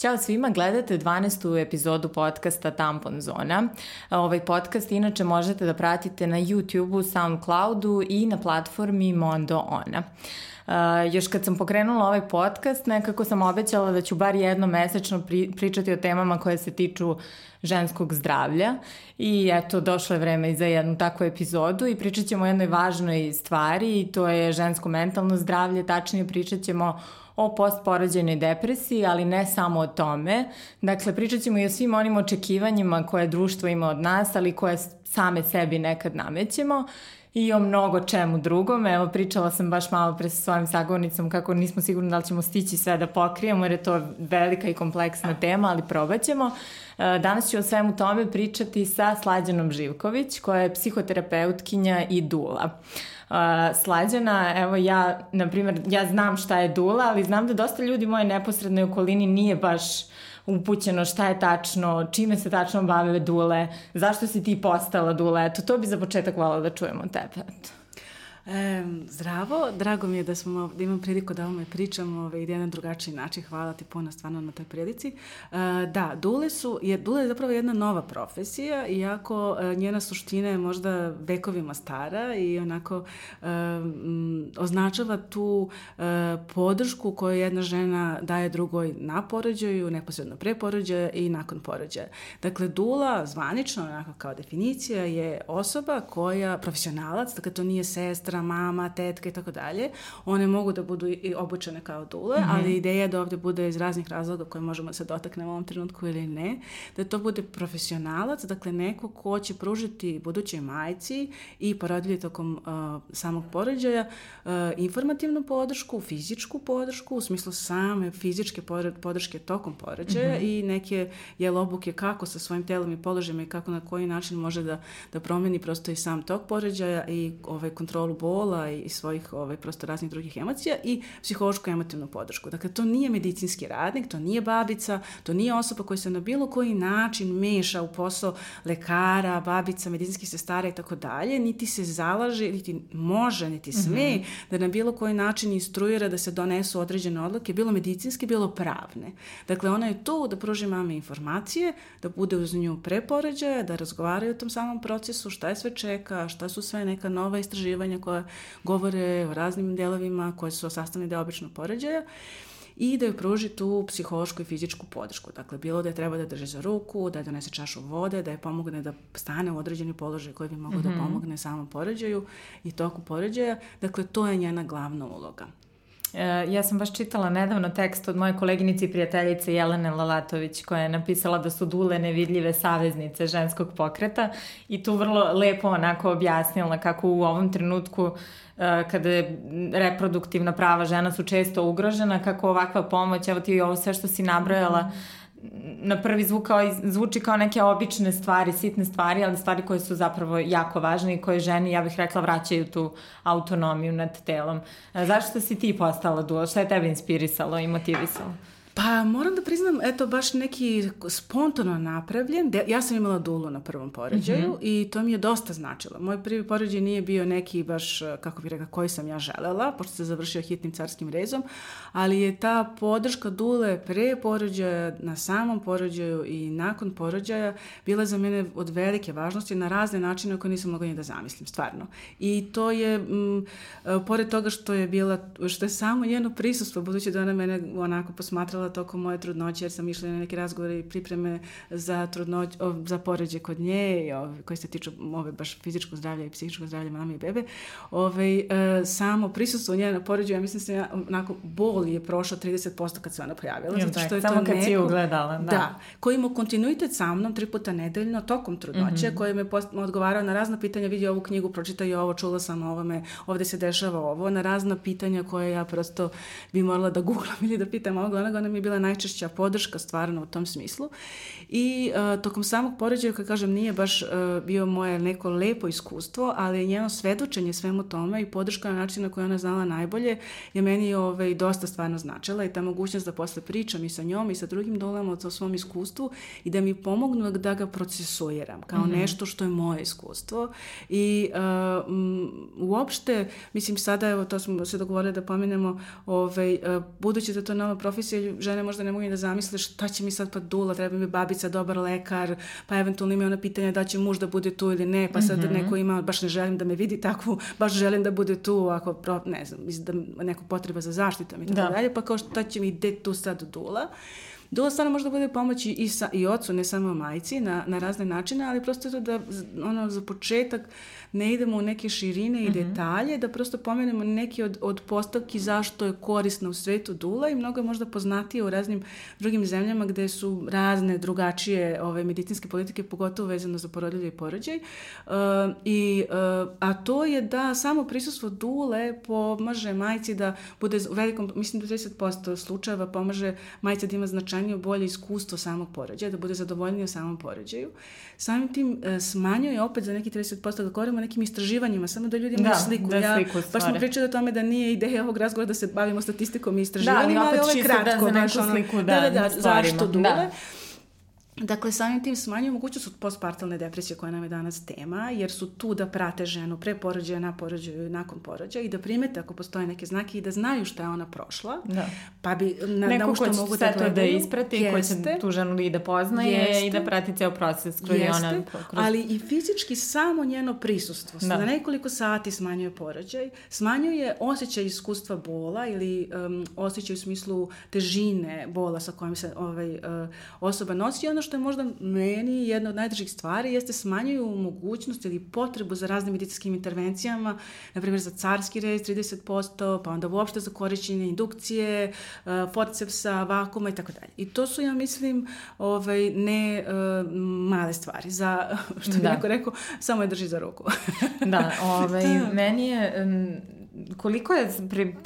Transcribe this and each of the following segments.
Ćao svima, gledate 12. epizodu podcasta Tampon Zona. Ovaj podcast inače možete da pratite na YouTube-u, Soundcloudu i na platformi Mondo Ona. Uh, još kad sam pokrenula ovaj podcast, nekako sam obećala da ću bar jednom mesečno pri, pričati o temama koje se tiču ženskog zdravlja i eto, došlo je vreme i za jednu takvu epizodu i pričat ćemo o jednoj važnoj stvari i to je žensko mentalno zdravlje, tačnije pričat ćemo o postporođajnoj depresiji, ali ne samo o tome. Dakle, pričat ćemo i o svim onim očekivanjima koje društvo ima od nas, ali koje same sebi nekad namećemo i o mnogo čemu drugom. Evo, pričala sam baš malo pre sa svojim sagovornicom kako nismo sigurni da li ćemo stići sve da pokrijemo, jer je to velika i kompleksna tema, ali probat ćemo. E, danas ću o svemu tome pričati sa Slađanom Živković, koja je psihoterapeutkinja i dula. Uh, slađana, evo ja, na primjer, ja znam šta je dula, ali znam da dosta ljudi moje neposrednoj okolini nije baš upućeno šta je tačno, čime se tačno bave dule, zašto si ti postala dula, eto, to bi za početak volala da čujemo tebe, eto. E, zdravo, drago mi je da, smo, da imam priliku da ovome pričam ovaj, i jedan drugačiji način. Hvala ti puno stvarno na toj prilici. E, da, dule su, je, dule je zapravo jedna nova profesija, iako e, njena suština je možda vekovima stara i onako e, m, označava tu e, podršku koju jedna žena daje drugoj na porođaju, neposredno pre porođaja i nakon porođaja. Dakle, dula, zvanično, onako kao definicija, je osoba koja, profesionalac, dakle to nije sestra, sestra, mama, tetka i tako dalje, one mogu da budu i obučene kao dule, mm -hmm. ali ideja je da ovde bude iz raznih razloga koje možemo da se dotaknemo u ovom trenutku ili ne, da to bude profesionalac, dakle neko ko će pružiti budućoj majci i porodilji tokom uh, samog porođaja uh, informativnu podršku, fizičku podršku, u smislu same fizičke podrške tokom porođaja mm -hmm. i neke jel obuke kako sa svojim telom i položajima i kako na koji način može da, da promeni prosto i sam tok porođaja i ovaj, kontrolu bola i svojih ovaj, prosto raznih drugih emocija i psihološku emotivnu podršku. Dakle, to nije medicinski radnik, to nije babica, to nije osoba koja se na bilo koji način meša u posao lekara, babica, medicinskih sestara i tako dalje, niti se zalaže, niti može, niti sme mm -hmm. da na bilo koji način instruira da se donesu određene odluke, bilo medicinske, bilo pravne. Dakle, ona je tu da pruži mame informacije, da bude uz nju prepoređaja, da razgovaraju o tom samom procesu, šta je sve čeka, šta su sve neka nova istraživanja koja govore o raznim delovima koje su sastavni deo običnog poređaja i da joj pruži tu psihološku i fizičku podršku. Dakle, bilo da je treba da drže za ruku, da je donese čašu vode, da je pomogne da stane u određeni položaj koji bi mogao mm -hmm. da mhm. pomogne samom poređaju i toku poređaja. Dakle, to je njena glavna uloga. E, ja sam baš čitala nedavno tekst od moje koleginice i prijateljice Jelene Lalatović koja je napisala da su dule nevidljive saveznice ženskog pokreta i tu vrlo lepo onako objasnila kako u ovom trenutku e, kada je reproduktivna prava žena su često ugrožena, kako ovakva pomoć, evo ti ovo sve što si nabrojala, mm na prvi zvuk kao, zvuči kao neke obične stvari, sitne stvari, ali stvari koje su zapravo jako važne i koje ženi, ja bih rekla, vraćaju tu autonomiju nad telom. E, zašto si ti postala duo? Šta je tebe inspirisalo i motivisalo? Pa moram da priznam, eto, baš neki spontano napravljen. De, ja sam imala dulu na prvom poređaju mm -hmm. i to mi je dosta značilo. Moj prvi poređaj nije bio neki baš, kako bih rekla, koji sam ja želela, pošto se završio hitnim carskim rezom, ali je ta podrška dule pre porođaja, na samom porođaju i nakon porođaja bila za mene od velike važnosti na razne načine koje nisam mogla ni da zamislim, stvarno. I to je, m, pored toga što je bila, što je samo njeno prisustvo, budući da ona mene onako posmatrala imala tokom moje trudnoće jer sam išla na neke razgovore i pripreme za trudnoć, o, za poređe kod nje i ove, koji se tiču ove baš fizičko zdravlje i psihičko zdravlje mame i bebe. Ove, e, samo prisustvo nje na poređu, ja mislim da se ja, onako, bol je prošao 30% kad se ona pojavila. zato što je samo to kad neko, si ugledala. Da. da. Koji ima kontinuitet sa mnom tri puta nedeljno tokom trudnoće, mm -hmm. koji me post, odgovarao na razna pitanja, vidi ovu knjigu, pročitaj ovo, čula sam o ovome, ovde se dešava ovo, na razna pitanja koje ja prosto bi morala da googlam ili da pitam ovog onog, ona mi je bila najčešća podrška stvarno u tom smislu. I uh, tokom samog poređaja, kad kažem, nije baš uh, bio moje neko lepo iskustvo, ali je njeno svedočenje svemu tome i podrška na način na koji ona znala najbolje je meni ovaj, dosta stvarno značila i ta mogućnost da posle pričam i sa njom i sa drugim dolama o svom iskustvu i da mi pomognu da ga procesuiram kao mm -hmm. nešto što je moje iskustvo i uh, m, uopšte, mislim sada, evo to smo se dogovorili da pomenemo, ovaj, uh, budući da to nova profesija, žene možda ne mogu ni da zamisle šta će mi sad pa dula, treba mi babica, dobar lekar, pa eventualno ima ona pitanja da će muž da bude tu ili ne, pa sad mm -hmm. neko ima, baš ne želim da me vidi takvu, baš želim da bude tu, ako, ne znam, da neko potreba za zaštitom i tako da. dalje, pa kao šta će mi ide tu sad dula. Dula stvarno može da bude pomoć i, sa, i ocu, ne samo majci, na, na razne načine, ali prosto to da ono, za početak ne idemo u neke širine i mm -hmm. detalje, da prosto pomenemo neki od, od postavki zašto je korisna u svetu dula i mnogo je možda poznatije u raznim drugim zemljama gde su razne drugačije ove, medicinske politike, pogotovo vezano za porodilje i porođaj. Uh, i, uh, a to je da samo prisustvo dule pomaže majci da bude u velikom, mislim da 30% slučajeva pomaže majci da ima značajnije bolje iskustvo samog porođaja, da bude zadovoljnije u samom porođaju. Samim tim uh, smanjuje opet za neki 30% da govorimo o nekim istraživanjima, samo da ljudi imaju da, sliku. Da, ja, sliku baš smo pričali o tome da nije ideja ovog razgovora da se bavimo statistikom i istraživanjima, da, ali, ali ovo je da kratko. Da, za našu sliku, da, da, da, da, da zašto dule. Da. Dakle, samim tim smanjuje mogućnost od postpartalne depresije koja nam je danas tema, jer su tu da prate ženu pre porođaja, na porođaju i nakon porođaja i da primete ako postoje neke znake i da znaju šta je ona prošla. Da. Pa bi na, Neko na ko će mogu da, to da isprati, ko će tu ženu i da poznaje jeste, i da prati ceo proces kroz jeste, ona... Kroz... ali i fizički samo njeno prisustvo. Da. Na nekoliko sati smanjuje porođaj, smanjuje osjećaj iskustva bola ili um, osjećaj u smislu težine bola sa kojim se ovaj, uh, osoba nosi. Ono što je možda meni jedna od najdražih stvari jeste smanjuju mogućnost ili potrebu za raznim medicinskim intervencijama, na primjer za carski rez 30%, pa onda uopšte za korišćenje indukcije, uh, forcepsa, vakuma i tako dalje. I to su, ja mislim, ovaj, ne uh, male stvari. Za, što bi da. neko rekao, samo je drži za ruku. da, ovaj, da. meni je... Um, koliko je, pri,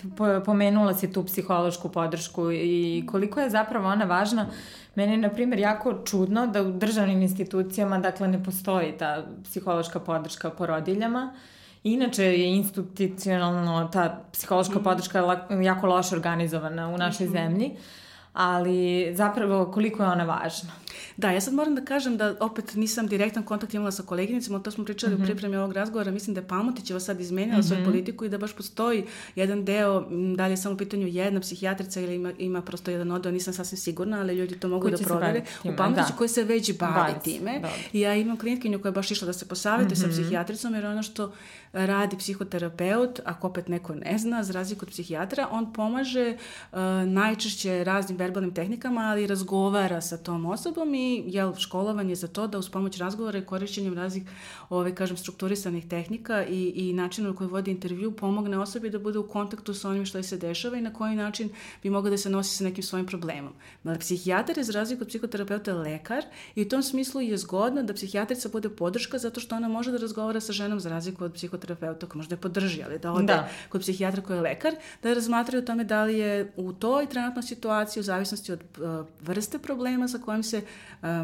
pomenula si tu psihološku podršku i koliko je zapravo ona važna Meni je, na primjer, jako čudno da u državnim institucijama, dakle, ne postoji ta psihološka podrška porodiljama. Inače je institucionalno ta psihološka mm. podrška jako loše organizovana u našoj mm -hmm. zemlji, ali zapravo koliko je ona važna. Da, ja sad moram da kažem da opet nisam direktan kontakt imala sa koleginicama, to smo pričali mm -hmm. u mhm. pripremi ovog razgovora, mislim da je Pamutićeva sad izmenila mm -hmm. svoju politiku i da baš postoji jedan deo, da li je samo u pitanju jedna psihijatrica ili ima, ima prosto jedan odeo, nisam sasvim sigurna, ali ljudi to mogu koji da provere. U Pamutiću da. koji se već bavi Bavi, time. I ja imam klinitkinju koja je baš išla da se posavete mm -hmm. sa mhm. psihijatricom, jer ono što radi psihoterapeut, ako opet neko ne zna, za razliku od psihijatra, on pomaže uh, najčešće raznim verbalnim tehnikama, ali razgovara sa tom osobom i jel, školovan je za to da uz pomoć razgovora i korišćenjem raznih, ove, kažem, strukturisanih tehnika i, i načina na koji vodi intervju pomogne osobi da bude u kontaktu sa onim što se dešava i na koji način bi mogla da se nosi sa nekim svojim problemom. Ali psihijatar je za razliku od psihoterapeuta lekar i u tom smislu je zgodno da psihijatrica bude podrška zato što ona može da razgovara sa ženom za razliku od psihoterapeuta koja može da je podrži, ali da ode da. kod psihijatra koji je lekar, da razmatraju o tome da li je u toj trenutnoj situaciji u zavisnosti od uh, vrste problema sa kojim se uh,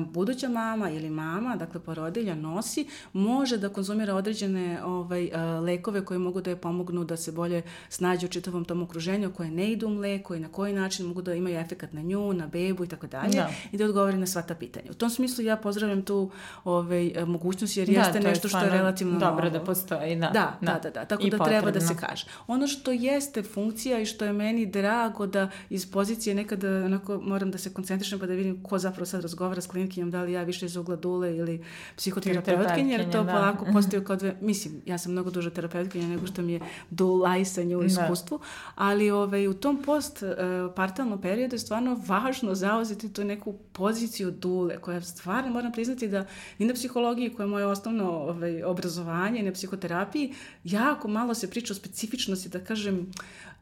buduća mama ili mama, dakle porodilja, nosi, može da konzumira određene ovaj, uh, lekove koji mogu da je pomognu da se bolje snađe u čitavom tom okruženju koje ne idu u mleko i na koji način mogu da imaju efekat na nju, na bebu i tako dalje da. i da odgovori na sva ta pitanja. U tom smislu ja pozdravljam tu ovaj, mogućnost jer da, jeste nešto što je relativno dobro novo. da postoji. Da, da, da, da, da. tako I da potrebno. treba da se kaže. Ono što jeste funkcija i što je meni drago da iz pozicije nekada onako moram da se koncentrišem pa da vidim ko zapravo sad razgovara s klinkinjom, da li ja više iz ugla dule ili psihoterapeutkinja, jer to da. polako postaju kao dve, mislim, ja sam mnogo duže terapeutkinja nego što mi je dulajsanje u da. iskustvu, da. ali ovaj, u tom post uh, partalnom periodu je stvarno važno zauzeti tu neku poziciju dule, koja stvarno moram priznati da i na psihologiji, koja je moje osnovno ovaj, obrazovanje, i na psihoterapiji, jako malo se priča o specifičnosti, da kažem,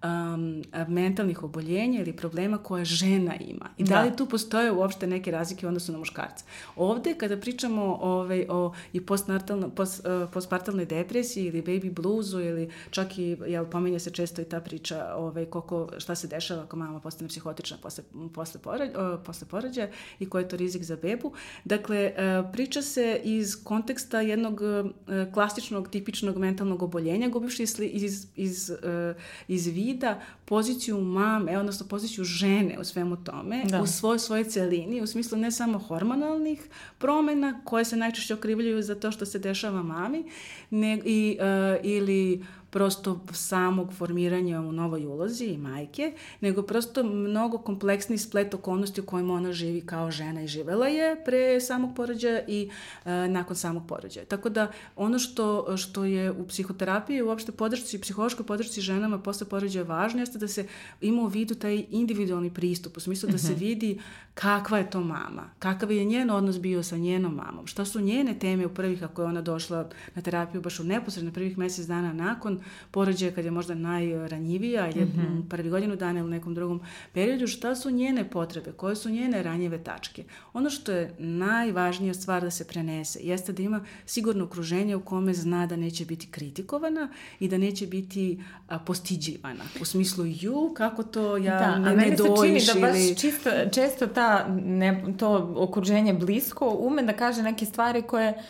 um, mentalnih oboljenja ili problema koje žena ima. I da, da li tu postoje uopšte neke razlike u odnosu na muškarca. Ovde, kada pričamo ovaj, o i post, uh, postpartalnoj depresiji ili baby bluesu ili čak i, jel, pominje se često i ta priča ovaj, koliko, šta se dešava ako mama postane psihotična posle, posle, porađa, uh, posle porađaja i koji je to rizik za bebu. Dakle, uh, priča se iz konteksta jednog uh, klasičnog, tipičnog mentalnog oboljenja, gubivši iz, iz, iz, uh, iz vida poziciju mame, odnosno poziciju žene u svemu tome, da. u svoj svojoj celini, u smislu ne samo hormonalnih promena koje se najčešće okrivljaju za to što se dešava mami, ne, i, uh, ili prosto samog formiranja u novoj ulozi i majke, nego prosto mnogo kompleksni splet okolnosti u kojima ona živi kao žena i živela je pre samog porođaja i e, nakon samog porođaja. Tako da ono što, što je u psihoterapiji, uopšte podršci, psihološkoj podršci ženama posle porođaja važno jeste da se ima u vidu taj individualni pristup, u smislu da se mhm. vidi kakva je to mama, kakav je njen odnos bio sa njenom mamom, šta su njene teme u prvih, ako je ona došla na terapiju baš u neposredno prvih mesec dana nakon porođaja kad je možda najranjivija ili mm -hmm. prvi godinu dana ili nekom drugom periodu, šta su njene potrebe, koje su njene ranjive tačke. Ono što je najvažnija stvar da se prenese jeste da ima sigurno okruženje u kome zna da neće biti kritikovana i da neće biti a, postiđivana. U smislu, ju, kako to ja da, ne, a meni se čini da baš ili... čisto, često ta, ne, to okruženje blisko ume da kaže neke stvari koje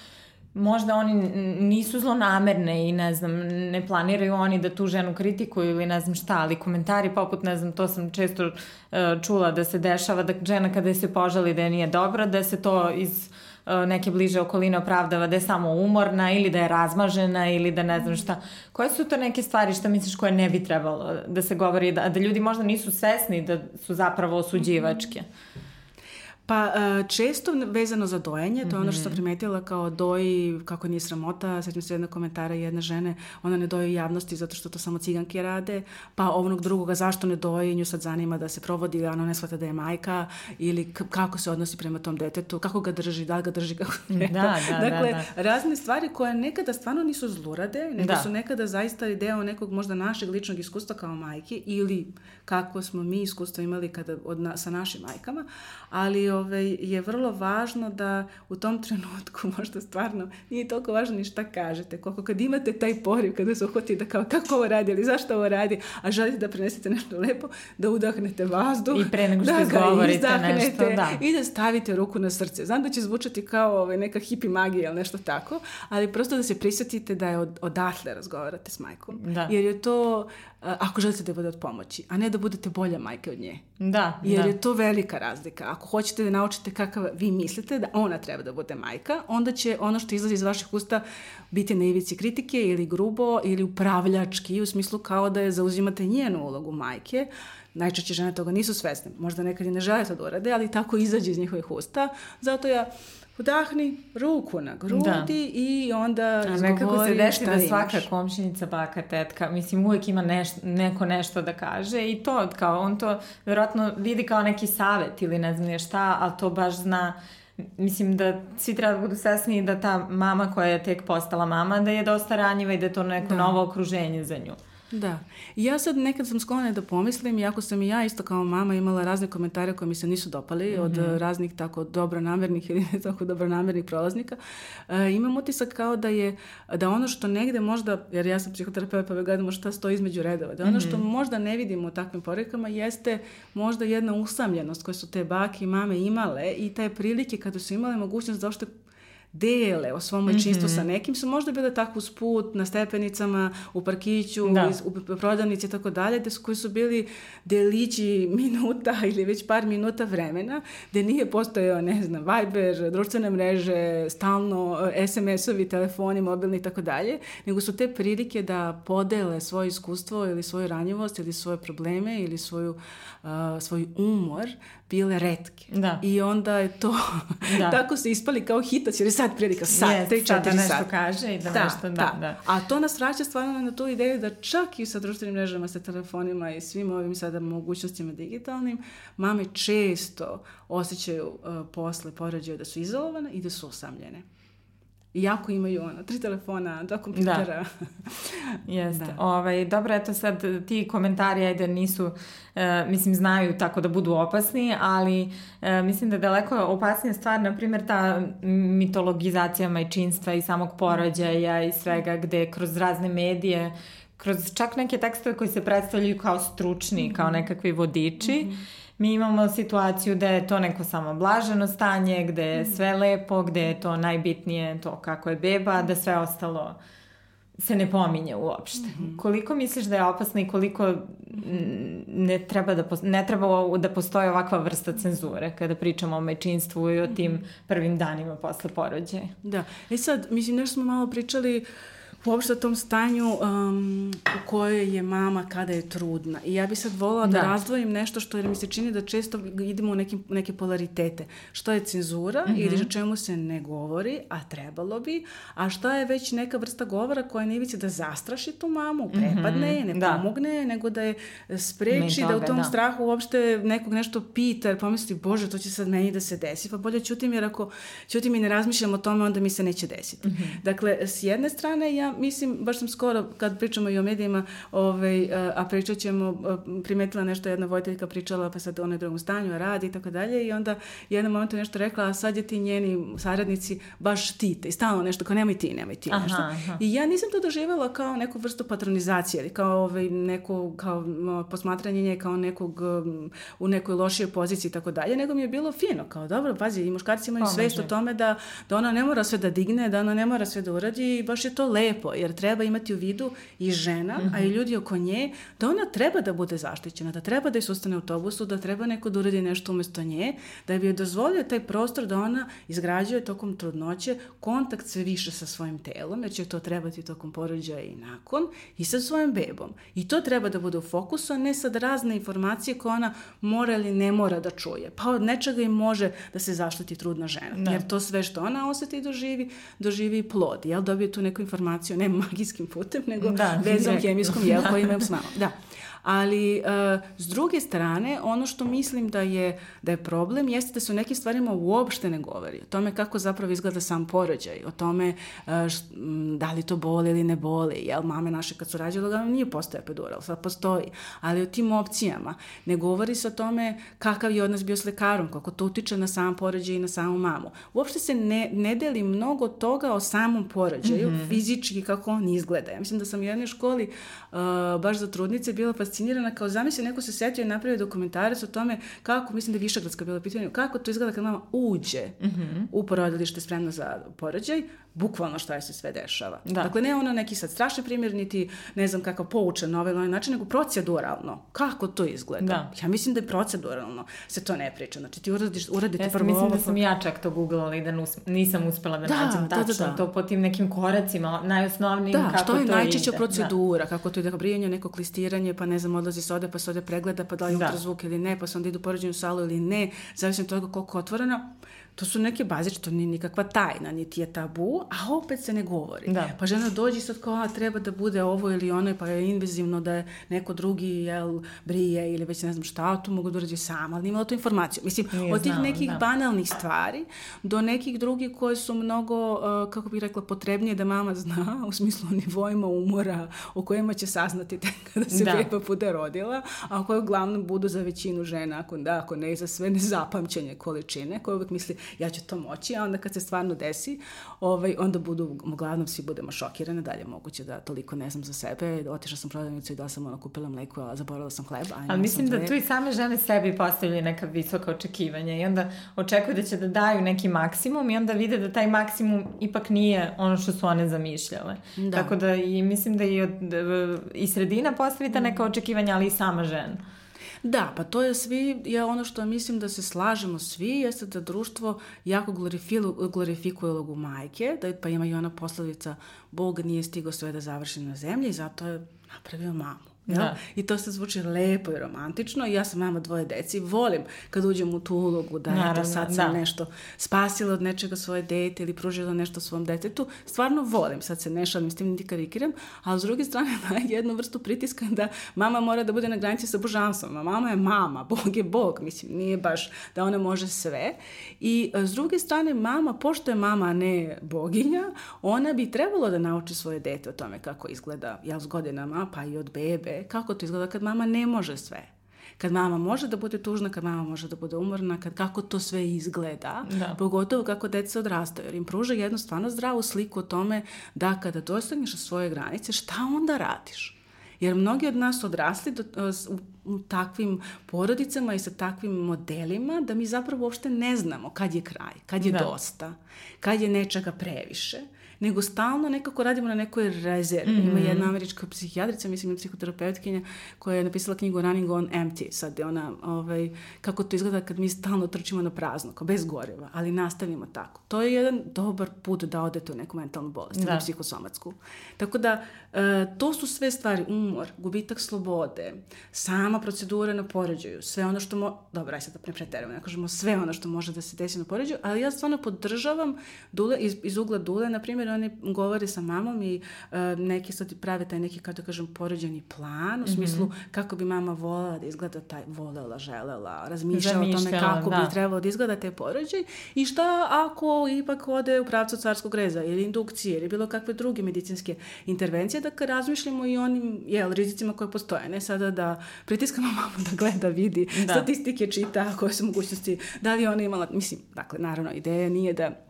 možda oni nisu zlonamerne i ne znam, ne planiraju oni da tu ženu kritikuju ili ne znam šta, ali komentari poput, ne znam, to sam često uh, čula da se dešava da žena kada se požali da je nije dobra, da se to iz uh, neke bliže okoline opravdava da je samo umorna ili da je razmažena ili da ne znam šta. Koje su to neke stvari što misliš koje ne bi trebalo da se govori, da, da ljudi možda nisu svesni da su zapravo osuđivačke? Mm -hmm. Pa e, često vezano za dojenje, to je ono što sam mhm. primetila kao doji, kako nije sramota, sećam se jednog komentara jedne žene, ona ne doji javnosti zato što to samo ciganke rade, pa ovnog drugoga zašto ne doji, nju sad zanima da se provodi, ona ne shvata da je majka, ili kako se odnosi prema tom detetu, kako ga drži, da li ga drži kako treba. Da, da, da, dakle, da, da. razne stvari koje nekada stvarno nisu zlurade, nego da. su nekada zaista deo nekog možda našeg ličnog iskustva kao majke ili kako smo mi iskustvo imali kada od na, sa našim majkama, ali ovaj, je vrlo važno da u tom trenutku možda stvarno nije toliko važno ni šta kažete, koliko kad imate taj poriv, kada se uhvati da kao kako ovo radi ili zašto ovo radi, a želite da prenesete nešto lepo, da udahnete vazduh, I pre nego što da izgovorite nešto, da. i da stavite ruku na srce. Znam da će zvučati kao ovaj, neka hipi magija ili nešto tako, ali prosto da se prisjetite da je od, odatle razgovarate s majkom. Da. Jer je to ako želite da bude od pomoći, a ne da budete bolja majka od nje. Da, Jer da. je to velika razlika. Ako hoćete da naučite kakav vi mislite da ona treba da bude majka, onda će ono što izlazi iz vaših usta biti na ivici kritike ili grubo ili upravljački u smislu kao da je zauzimate njenu ulogu majke. Najčešće žene toga nisu svesne. Možda nekad i ne žele to da urade, ali tako izađe iz njihovih usta. Zato ja udahni ruku na grudi da. i onda A nekako se desi da svaka imaš. komšinica, baka, tetka, mislim uvek ima neš, neko nešto da kaže i to kao on to verovatno vidi kao neki savet ili ne znam šta, ali to baš zna mislim da svi treba da budu svesni da ta mama koja je tek postala mama da je dosta ranjiva i da je to neko da. novo okruženje za nju. Da. Ja sad nekad sam sklona da pomislim, iako sam i ja isto kao mama imala razne komentare koje mi se nisu dopali mm -hmm. od mhm. raznih tako dobronamernih ili ne tako dobronamernih prolaznika, e, imam utisak kao da je, da ono što negde možda, jer ja sam psihoterapeut pa gledamo šta stoji između redova, da ono mm -hmm. što mhm. možda ne vidimo u takvim porukama jeste možda jedna usamljenost koju su te bake i mame imale i te prilike kada su imale mogućnost da uopšte dele o svom majčinstvu mm -hmm. sa nekim su možda bile tako uz put, na stepenicama, u parkiću, da. iz, u prodavnici i tako dalje, da su, koji su bili delići minuta ili već par minuta vremena, gde nije postojao, ne znam, Viber, društvene mreže, stalno SMS-ovi, telefoni, mobilni i tako dalje, nego su te prilike da podele svoje iskustvo ili svoju ranjivost ili svoje probleme ili svoju, uh, svoj umor bile redke. Da. I onda je to, da. tako se ispali kao hitac, jer je sad prilika, sad, yes, 3-4 sata. Da nešto kaže i da, da nešto, da, da, da. A to nas vraća stvarno na tu ideju da čak i sa društvenim mrežama, sa telefonima i svim ovim sada mogućnostima digitalnim, mame često osjećaju uh, posle porođaja da su izolovane i da su osamljene. Iako imaju ono, tri telefona, dva kompjutera. Da. Jeste. da. Ovaj, dobro, eto sad ti komentari, ajde, nisu, e, mislim, znaju tako da budu opasni, ali e, mislim da je daleko opasnija stvar, na primjer, ta mitologizacija majčinstva i samog porođaja i svega, gde kroz razne medije kroz čak neke tekstove koji se predstavljaju kao stručni, mm -hmm. kao nekakvi vodiči, mm -hmm mi imamo situaciju da je to neko samo blaženo stanje, gde je mm. sve lepo, gde je to najbitnije to kako je beba, da sve ostalo se ne pominje uopšte. Mm -hmm. Koliko misliš da je opasno i koliko ne treba da, ne treba da postoje ovakva vrsta cenzure kada pričamo o mečinstvu i o tim mhm. prvim danima posle porođaja? Da. E sad, mislim, nešto smo malo pričali uh, uopšte o tom stanju um, u kojoj je mama kada je trudna. I ja bi sad volila da, da razdvojim nešto što jer mi se čini da često idemo u nekim, neke polaritete. Što je cenzura mm -hmm. ili o čemu se ne govori, a trebalo bi, a šta je već neka vrsta govora koja ne vici da zastraši tu mamu, mhm. prepadne je, mm -hmm. ne da. pomogne, nego da je spreči, toga, da u tom da. strahu uopšte nekog nešto pita, jer pomisli, bože, to će sad meni da se desi, pa bolje ćutim jer ako ćutim i ne razmišljam o tome, onda mi se neće desiti. Mm -hmm. Dakle, s jedne strane, ja mislim, baš sam skoro, kad pričamo i o medijima, ovaj, a pričat ćemo, primetila nešto jedna vojiteljka pričala, pa sad ona je drugom stanju, radi i tako dalje, i onda jednom momentu nešto rekla, a sad je ti njeni saradnici baš štite i stalno nešto, kao nemoj ti, nemoj ti, aha, nešto. Aha. I ja nisam to doživjela kao neku vrstu patronizacije ili kao ovaj, neko, kao posmatranje nje kao nekog um, u nekoj lošijoj poziciji i tako dalje, nego mi je bilo fino, kao dobro, pazi, i muškarci imaju svest o tome da, da ona ne mora sve da digne, da ona ne mora sve da uradi i baš je to lepo, jer treba imati u vidu i žena, mm -hmm. a i mhm. ljudi oko nje, da ona treba da bude zaštićena, da treba da je sustane u autobusu, da treba neko da uradi nešto umesto nje, da bi joj dozvolio taj prostor da ona izgrađuje tokom trudnoće kontakt sve više sa svojim telom, jer će to trebati tokom porođaja i nakon, i sa svojim bebom. I to treba da bude u fokusu, a ne sad razne informacije koje ona mora ili ne mora da čuje. Pa od nečega i može da se zaštiti trudna žena. Da. Jer to sve što ona oseti i doživi, doživi plod. Jel dobije tu neku informaciju, ne magijskim putem, nego da, vezom hemijskom, jel, koji imam s mamom. Da. Ali uh, s druge strane, ono što mislim da je, da je problem jeste da se o nekim stvarima uopšte ne govori. O tome kako zapravo izgleda sam porođaj, o tome uh, št, da li to boli ili ne boli. Jel, mame naše kad su rađale, uglavnom nije postoje epidural, sad postoji. Ali o tim opcijama ne govori se o tome kakav je odnos bio s lekarom, kako to utiče na sam porođaj i na samu mamu. Uopšte se ne, ne deli mnogo toga o samom porođaju, mm -hmm. fizički kako on izgleda. Ja mislim da sam u jednoj školi uh, baš za trudnice bila fascinirana fascinirana kao zamisli neko se setio i napravio dokumentarac o tome kako, mislim da je Višegradska bila pitanje, kako to izgleda kad mama uđe mm -hmm. u porodilište spremna za porođaj, bukvalno šta je se sve dešava. Da. Dakle, ne ono neki sad strašni primjer, niti ne znam kakav poučan na ovaj ili način, nego proceduralno. Kako to izgleda? Da. Ja mislim da je proceduralno se to ne priča. Znači, ti uradiš, uradite ja prvo mislim ovo... da sam ja čak to googlala i da nus, nisam uspela da, da nađem da, tačno da, da. to po tim nekim koracima, najosnovnijim da, kako to ide. Da, što je najčešća procedura, da. kako to ide, brijanje, neko klistiranje, pa ne znam, odlazi se ode, pa se ode pregleda, pa da li da. ultrazvuk ili ne, pa se onda idu u poređenju salu ili ne, zavisno od toga koliko otvorena to su neke bazične, to nije nikakva tajna, niti je tabu, a opet se ne govori. Da. Pa žena dođe sad kao, a treba da bude ovo ili ono, pa je invazivno da je neko drugi, jel, brije ili već ne znam šta, to mogu da urađe sama, ali nima to informaciju. Mislim, nije od tih znala, nekih da. banalnih stvari do nekih drugih koje su mnogo, uh, kako bih rekla, potrebnije da mama zna, u smislu nivoima umora o kojima će saznati tek kada se da. beba bude rodila, a koje uglavnom budu za većinu žena, ako da, ako ne, za sve nezapamćenje količine, koje uvek misli, ja ću to moći, a onda kad se stvarno desi, ovaj, onda budu, uglavnom svi budemo šokirane, dalje moguće da toliko ne znam za sebe, otišla sam prodavnicu i da sam ono kupila mleko, a zaboravila sam hleb. A Ali mislim da tu i same žene sebi postavljaju neka visoka očekivanja i onda očekuju da će da daju neki maksimum i onda vide da taj maksimum ipak nije ono što su one zamišljale. Da. Tako da i mislim da i, od, i sredina postavi ta neka očekivanja, ali i sama žena. Da, pa to je svi, ja ono što mislim da se slažemo svi, jeste da društvo jako glorifikuje ulogu majke, da pa ima i ona poslovica Bog nije stigo sve da završi na zemlji, zato je napravio mamu. Ja? Da. I to se zvuči lepo i romantično i ja sam mama dvoje deci volim kad uđem u tu ulogu da Naravno, eto sad sam da. nešto spasila od nečega svoje dete ili pružila nešto svom detetu. Stvarno volim, sad se ne šalim s tim niti karikiram, ali s druge strane daje jednu vrstu pritiska da mama mora da bude na granici sa božanstvom. A mama je mama, Bog je Bog, mislim, nije baš da ona može sve. I e, s druge strane, mama, pošto je mama, ne boginja, ona bi trebalo da nauči svoje dete o tome kako izgleda, ja s godinama, pa i od bebe, kako to izgleda kad mama ne može sve. Kad mama može da bude tužna, kad mama može da bude umorna, kad kako to sve izgleda, da. pogotovo kako deca odrastaju, jer im pruža jednu stvarno zdravu sliku o tome da kada dostigneš svoje granice, šta onda radiš? Jer mnogi od nas odrasli do, u, u takvim porodicama i sa takvim modelima da mi zapravo uopšte ne znamo kad je kraj, kad je da. dosta, kad je nečega previše nego stalno nekako radimo na nekoj rezervi. Mm -hmm. Ima jedna američka psihijatrica, mislim psihoterapeutkinja, koja je napisala knjigu Running on Empty. Sad je ona, ovaj, kako to izgleda kad mi stalno trčimo na prazno, kao bez goriva, ali nastavimo tako. To je jedan dobar put da odete u neku mentalnu bolest, da. psihosomatsku. Tako da, e, to su sve stvari, umor, gubitak slobode, sama procedura na poređaju, sve ono što mo... Dobro, aj sad da ne preteramo, ne kažemo sve ono što može da se desi na poređaju, ali ja stvarno podržavam Dule, iz, iz ugla Dule, na primjer, oni govore sa mamom i uh, neki sad prave taj neki, kako da kažem, poređeni plan, u smislu mm -hmm. kako bi mama volela da izgleda taj, volela, želela, razmišljala o tome kako da. bi trebalo da izgleda taj porođaj i šta ako ipak ode u pravcu carskog reza ili indukcije ili bilo kakve druge medicinske intervencije, da razmišljamo i onim jel, rizicima koje postoje, ne sada da pritiskamo mamu da gleda, vidi, da. statistike čita, koje su mogućnosti, da li ona imala, mislim, dakle, naravno, ideja nije da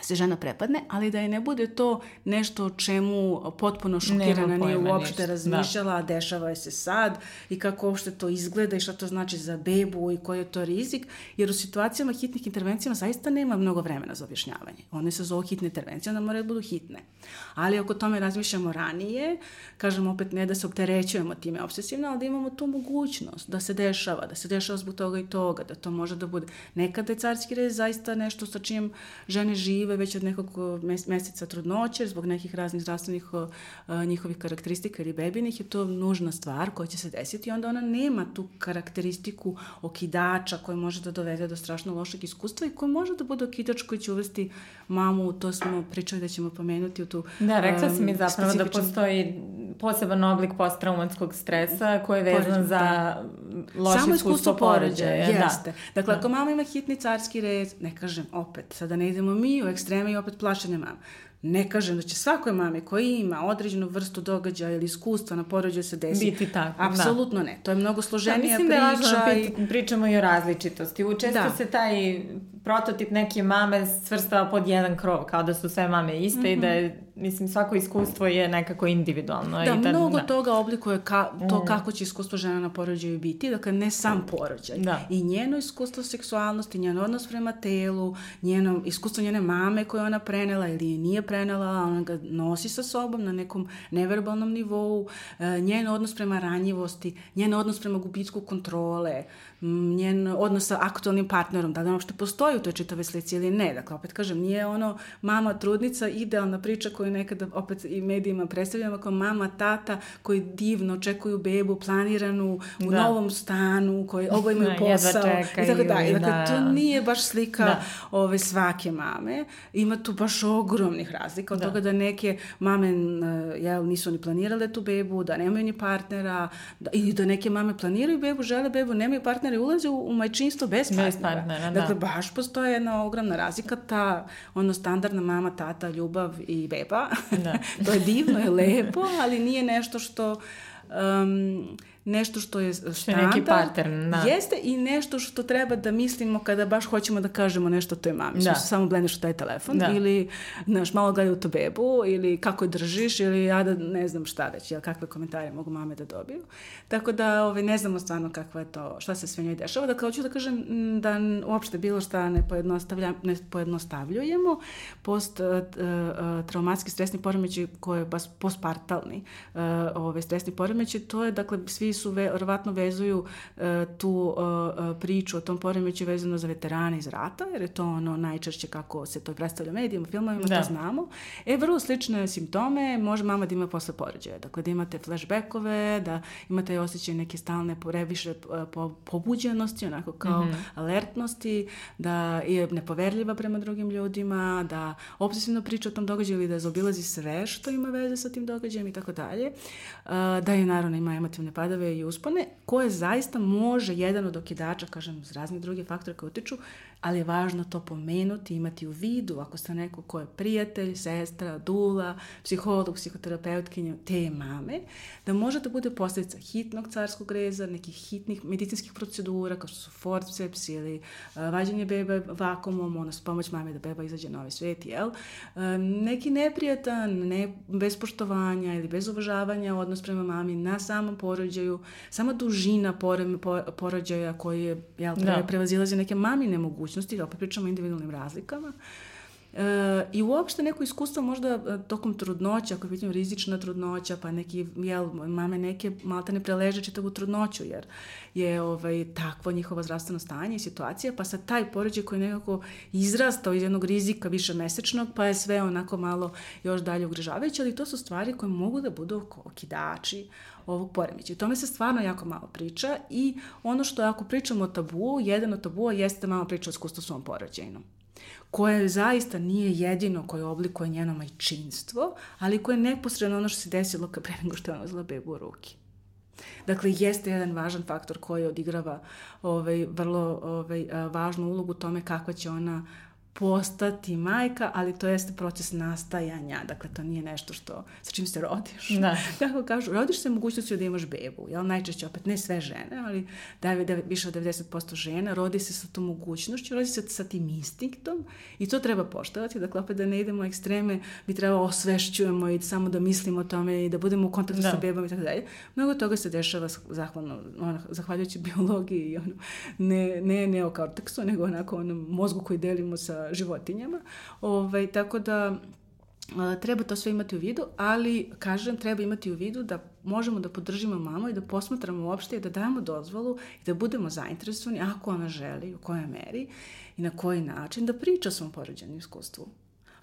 se žena prepadne, ali da je ne bude to nešto o čemu potpuno šokirana nije uopšte. Da. razmišljala, da. dešava je se sad i kako uopšte to izgleda i šta to znači za bebu i koji je to rizik, jer u situacijama hitnih intervencija zaista nema mnogo vremena za objašnjavanje. One se zove hitne intervencije, onda moraju da budu hitne. Ali ako tome razmišljamo ranije, kažem opet ne da se opterećujemo time obsesivno, ali da imamo tu mogućnost da se dešava, da se dešava zbog toga i toga, da to može da bude. Nekada je carski rez zaista nešto sa čim žene žive žive već od nekog meseca trudnoće, zbog nekih raznih zdravstvenih njihovih karakteristika ili bebinih, je to nužna stvar koja će se desiti i onda ona nema tu karakteristiku okidača koja može da dovede do strašno lošeg iskustva i koja može da bude okidač koji će uvesti mamu, to smo pričali da ćemo pomenuti u tu Da, rekla um, si mi zapravo specifičan... da postoji poseban oblik posttraumatskog stresa koji je vezan za da. loše Samo iskustvo porođaja. Jeste. Da. Dakle, da. ako mama ima hitni carski rez, ne kažem opet, sada ne idemo mi u ekstreme i opet plašene mame. Ne kažem da će svakoj mami koja ima određenu vrstu događaja ili iskustva na porođaju se desiti. Biti tako, da. Apsolutno da. ne. To je mnogo složenija da, mislim priča. Da je važno i... pričamo i o različitosti. Često da. se taj prototip neke mame svrstava pod jedan krov, kao da su sve mame iste mm -hmm. i da je, mislim, svako iskustvo je nekako individualno. Da, i da, mnogo da. toga oblikuje ka, to mm. kako će iskustvo žena na porođaju biti, dakle ne sam porođaj. Da. I njeno iskustvo seksualnosti, njen odnos prema telu, njeno iskustvo njene mame koje ona prenela ili je nije prenela, ona ga nosi sa sobom na nekom neverbalnom nivou, e, njen odnos prema ranjivosti, njen odnos prema gubitku kontrole, njen odnos sa aktualnim partnerom, da li uopšte postoji u toj čitave slici ili ne. Dakle, opet kažem, nije ono mama, trudnica, idealna priča koju nekada opet i medijima predstavljamo kao mama, tata koji divno očekuju bebu planiranu u da. novom stanu, koji oboje imaju da, posao i tako dalje. Dakle, da. to nije baš slika da. ove svake mame. Ima tu baš ogromnih razlika od da. toga da neke mame jel, nisu ni planirale tu bebu, da nemaju ni partnera, da, ili da neke mame planiraju bebu, žele bebu, nemaju partnera partneri ulaze u, u majčinstvo bez partnera. Bez partnera, da. Dakle, baš postoje jedna ogromna razlika, ta ono standardna mama, tata, ljubav i beba. Da. to je divno i lepo, ali nije nešto što um, nešto što je standard. Neki pattern, da. Jeste i nešto što treba da mislimo kada baš hoćemo da kažemo nešto toj mami. Da. Što samo blendeš u taj telefon da. ili znaš, malo gledaju to bebu ili kako je držiš ili ja da ne znam šta već, jel, kakve komentare mogu mame da dobiju. Tako da ovaj, ne znamo stvarno kakva je to, šta se sve njoj dešava. Dakle, hoću da kažem da uopšte bilo šta ne, pojednostavlja, ne pojednostavljujemo. Post uh, uh, traumatski stresni poremeći koji je baš postpartalni uh, ovaj, stresni poremeći, to je dakle svi su verovatno vezuju uh, tu uh, priču o tom poremeću vezano za veterane iz rata, jer je to ono najčešće kako se to predstavlja medijima, filmovima, da. to znamo. E, vrlo slične simptome može mama da ima posle porođaja. Dakle, da imate flashbackove, da imate osjećaj neke stalne previše po, pobuđenosti, onako kao mm -hmm. alertnosti, da je nepoverljiva prema drugim ljudima, da obsesivno priča o tom događaju ili da zaobilazi sve što ima veze sa tim događajem i tako dalje. Da je naravno ima emotivne padove i uspone, koje zaista može jedan od okidača, kažem, uz razne druge faktore koje utiču, ali je važno to pomenuti, imati u vidu, ako ste neko ko je prijatelj, sestra, dula, psiholog, psihoterapeutkinja, te mame, da može da bude posljedica hitnog carskog reza, nekih hitnih medicinskih procedura, kao što su forceps ili uh, vađenje bebe vakumom, ono, s pomoć mame da beba izađe na ovaj svet, jel? Uh, neki neprijatan, ne, bez poštovanja ili bez uvažavanja odnos prema mami na samom porođaju, sama dužina porođaja koji je, jel, da. prevazilazi neke mamine mogućnosti, opet pričamo o individualnim razlikama, E, I uopšte neko iskustvo možda e, tokom trudnoća, ako je pitanje rizična trudnoća, pa neki, jel, mame neke malte ne preleže čitavu trudnoću, jer je ovaj, takvo njihovo zdravstveno stanje i situacija, pa sad taj porođaj koji nekako izrastao iz jednog rizika više mesečnog, pa je sve onako malo još dalje ugrižavajuće, ali to su stvari koje mogu da budu okidači ovog poremeća. I tome se stvarno jako malo priča i ono što ako pričamo o tabu, jedan od tabua jeste malo priča o iskustvu svom porođajnom koje zaista nije jedino koje oblikuje njeno majčinstvo, ali koje je neposredno ono što se desilo kad pre nego što je ona uzela bebu u ruki. Dakle, jeste jedan važan faktor koji odigrava ovaj, vrlo ovaj, važnu ulogu tome kakva će ona postati majka, ali to jeste proces nastajanja, dakle to nije nešto što, sa čim se rodiš. Da. Tako kažu, rodiš se mogućnosti da imaš bebu, jel? Najčešće opet ne sve žene, ali da je više od 90% žena rodi se sa tom mogućnošću, rodi se sa tim instinktom i to treba poštovati, dakle opet da ne idemo u ekstreme, bi trebalo osvešćujemo i samo da mislimo o tome i da budemo u kontaktu da. sa bebom i tako dalje. Mnogo toga se dešava zahvalno, ono, zahvaljujući biologiji i ono, ne, ne neokorteksu, nego onako onom mozgu koji delimo sa životinjama. Ovaj, tako da treba to sve imati u vidu, ali kažem treba imati u vidu da možemo da podržimo mamu i da posmatramo uopšte i da damo dozvolu i da budemo zainteresovani ako ona želi, u kojoj meri i na koji način da priča o svom porođenom iskustvu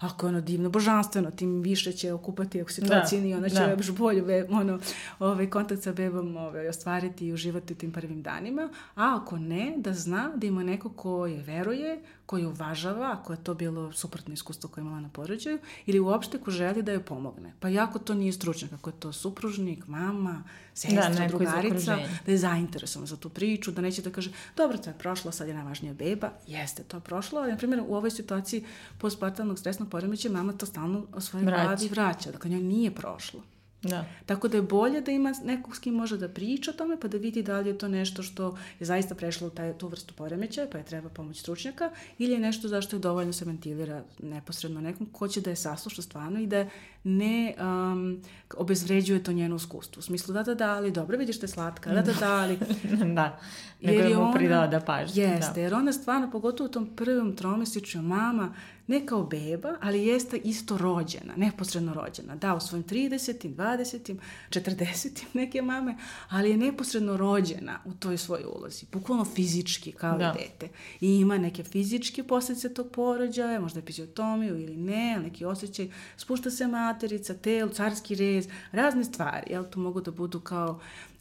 ako je ono divno, božanstveno, tim više će okupati ako se to ocini, ona će da. još bolju be, ono, ovaj, kontakt sa bebom ovaj, ostvariti i uživati u tim prvim danima, a ako ne, da zna da ima neko ko je veruje, koji uvažava, ako je to bilo suprotno iskustvo koje imala na porođaju, ili uopšte ko želi da joj pomogne. Pa jako to nije stručnjak, ako je to supružnik, mama, sestra, da, drugarica, da je zainteresovan za tu priču, da neće da kaže, dobro, to je prošlo, sad je najvažnija beba, jeste to prošlo, ali, na primjer, u ovoj situaciji postpartalnog stresnog poremeća mama to stalno o svojoj glavi vraća, dakle, njoj nije prošlo. Da. Tako da je bolje da ima nekog s kim može da priča o tome pa da vidi da li je to nešto što je zaista prešlo u taj, tu vrstu poremećaja pa je treba pomoć stručnjaka ili je nešto zašto je dovoljno se ventilira neposredno nekom ko će da je sasluša stvarno i da ne um, obezvređuje to njeno iskustvo. U smislu da, da, da, ali dobro, vidiš da je slatka, da, da, da, ali... da, nego je mu pridao da pažnje. Jeste, da. jer ona stvarno, pogotovo u tom prvom tromesičju, mama, ne kao beba, ali jeste isto rođena, neposredno rođena. Da, u svojim 30. 20. 40. neke mame, ali je neposredno rođena u toj svojoj ulozi. Bukvalno fizički, kao da. i dete. I ima neke fizičke posljedice tog porođaja, možda epiziotomiju ili ne, neki osjećaj. Spušta se materica, telo, carski rez, razne stvari. Jel, to mogu da budu kao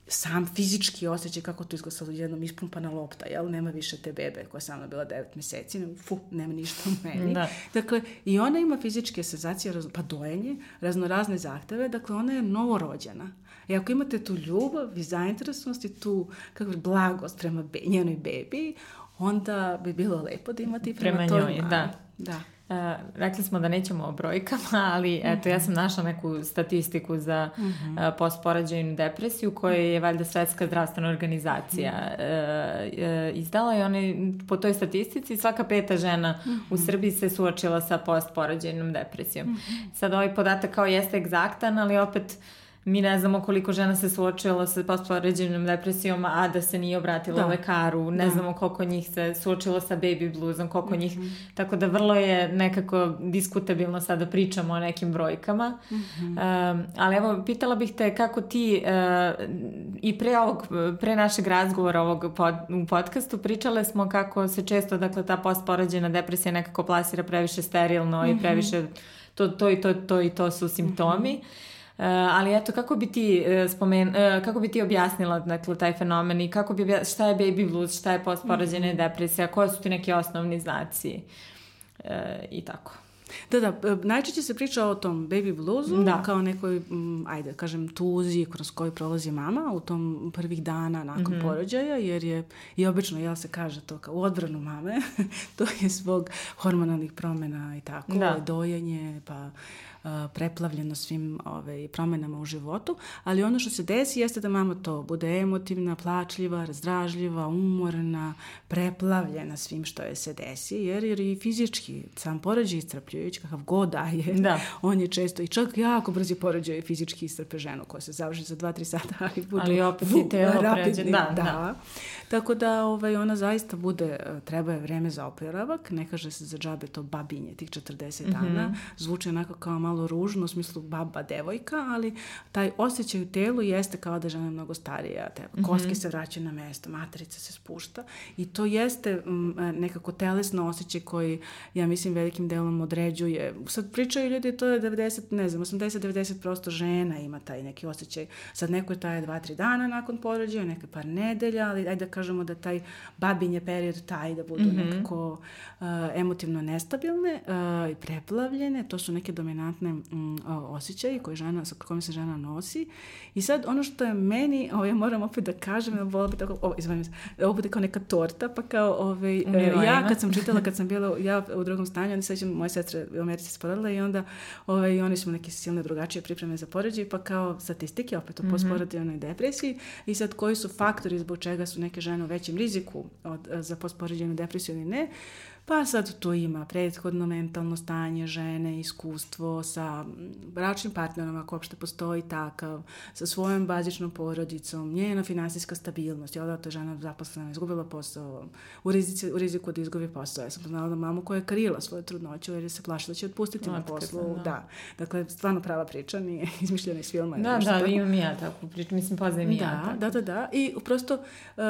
sam fizički osjećaj kako to izgleda sad jednom ispumpana lopta, jel? Nema više te bebe koja je sama bila 9 meseci, nema, fu, nema ništa u meni. Da. Dakle, i ona ima fizičke senzacije, pa dojenje, raznorazne zahteve, dakle, ona je novorođena. I ako imate tu ljubav i zainteresovanost i tu kako blagost prema be, njenoj bebi, onda bi bilo lepo da imate i prema, prema njoj, da. Da. Uh, rekli smo da nećemo o brojkama, ali eto, ja sam našla neku statistiku za uh -huh. uh, postporađajnu depresiju koju je valjda Svetska zdravstvena organizacija uh izdala i one, po toj statistici svaka peta žena uh -huh. u Srbiji se suočila sa postporađajnom depresijom. Uh -huh. Sad ovaj podatak kao jeste egzaktan, ali opet uh, mi ne znamo koliko žena se suočila sa postpoređenom depresijom, a da se nije obratila da. lekaru, ne da. znamo koliko njih se suočilo sa baby bluesom, koliko mm -hmm. njih, mhm. tako da vrlo je nekako diskutabilno sada pričamo o nekim brojkama. Mm -hmm. um, ali evo, pitala bih te kako ti uh, i pre ovog, pre našeg razgovora ovog pod, u podcastu pričale smo kako se često, dakle, ta postpoređena depresija nekako plasira previše sterilno mm -hmm. i mhm. previše to, to i to, to i to su simptomi. Mm -hmm. Uh, ali eto, kako bi ti uh, spomen, uh, kako bi ti objasnila dakle, taj fenomen i kako bi objasnila, šta je baby blues, šta je postporođena mm -hmm. depresija, koje su ti neki osnovni znaci uh, i tako. Da, da, najčešće se priča o tom baby bluesu da. kao nekoj, m, ajde, kažem, tuzi kroz koju prolazi mama u tom prvih dana nakon mm -hmm. porođaja, jer je, i obično, jel se kaže to kao u odbranu mame, to je zbog hormonalnih promena i tako, da. dojenje, pa preplavljeno svim ovaj, promenama u životu, ali ono što se desi jeste da mama to bude emotivna, plačljiva, razdražljiva, umorna, preplavljena svim što je se desi, jer, jer i fizički sam porođaj iscrpljujuć, kakav god da je, da. on je često i čak jako brzi porođaj fizički iscrpe ženu koja se završi za 2-3 sata, ali budu ali opet i telo rapidni, da, da. da. Tako da ovaj, ona zaista bude, e, treba je vreme za oporavak, ne kaže se za džabe to babinje, tih 40 mm -hmm. dana, zvuči onako kao malo ružno, u smislu baba, devojka, ali taj osjećaj u telu jeste kao da je žena mnogo starija, te, koske mm -hmm. se vraćaju na mesto, materica se spušta i to jeste m, e, nekako telesno osjećaj koji, ja mislim, velikim delom određuje. Sad pričaju ljudi, to je 90, ne znam, 80-90% žena ima taj neki osjećaj. Sad neko je taj 2-3 dana nakon porođaja, neke par nedelja, ali ajde da kažemo da taj babinje period taj da budu mm -hmm. nekako uh, emotivno nestabilne uh, i preplavljene, to su neke dominantne um, osjećaje koje žena, sa kojim se žena nosi. I sad ono što je meni, ovo ja moram opet da kažem, ovo bi tako, ovo, izvanim se, ovo bude kao neka torta, pa kao, ovaj, uh, ja kad sam čitala, kad sam bila ja u drugom stanju, onda sećam, moje sestre u Americi se porodila i onda ovaj, oni su neke silne drugačije pripreme za porođaj, pa kao statistike opet o mm -hmm. depresiji i sad koji su faktori zbog čega su neke žene u većem riziku od, za postporođajnu depresiju ili ne. Pa sad tu ima prethodno mentalno stanje žene, iskustvo sa bračnim partnerom, ako uopšte postoji takav, sa svojom bazičnom porodicom, njena finansijska stabilnost. Ja to je žena zaposlena, izgubila posao, u, rizici, u riziku da izgubi posao. Ja sam poznala mamu koja je karila svoju trudnoću jer je se plašila da će otpustiti na poslu. Da. da. Dakle, stvarno prava priča, nije izmišljena iz filma. Da, da, imam ja takvu priču, mislim, poznajem da, ja. Tako. Da, da, da. I prosto uh,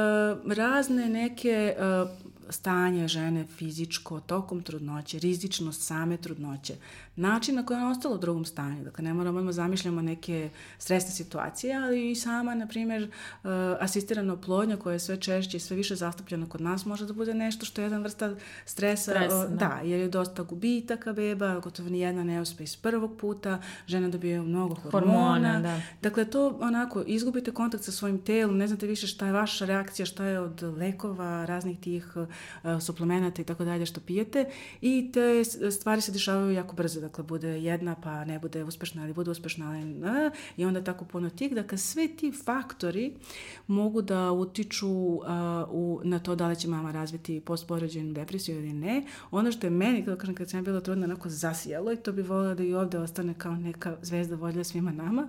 razne neke uh, stanje žene fizičko tokom trudnoće, rizičnost same trudnoće, način na koji je ona ostala u drugom stanju. Dakle, ne moramo da zamišljamo neke stresne situacije, ali i sama, na primjer, uh, asistirana oplodnja koja je sve češće i sve više zastupljena kod nas može da bude nešto što je jedan vrsta stresa. Stres, uh, da. jer je dosta gubitaka beba, gotovo ni jedna ne uspe iz prvog puta, žena dobije mnogo hormona. hormona da. Dakle, to onako, izgubite kontakt sa svojim telom, ne znate više šta je vaša reakcija, šta je od lekova, raznih tih suplemenata i tako dalje što pijete. I te stvari se dešavaju jako brzo. Dakle bude jedna pa ne bude uspešna ili bude uspešna ali ne, i onda tako puno tih, dakle sve ti faktori mogu da utiču uh, u, na to da li će mama razviti postporođenu depresiju ili ne. Ono što je meni, kada kažem, kad sam bila trudna, onako zasijelo i to bi volila da i ovde ostane kao neka zvezda vodlja svima nama,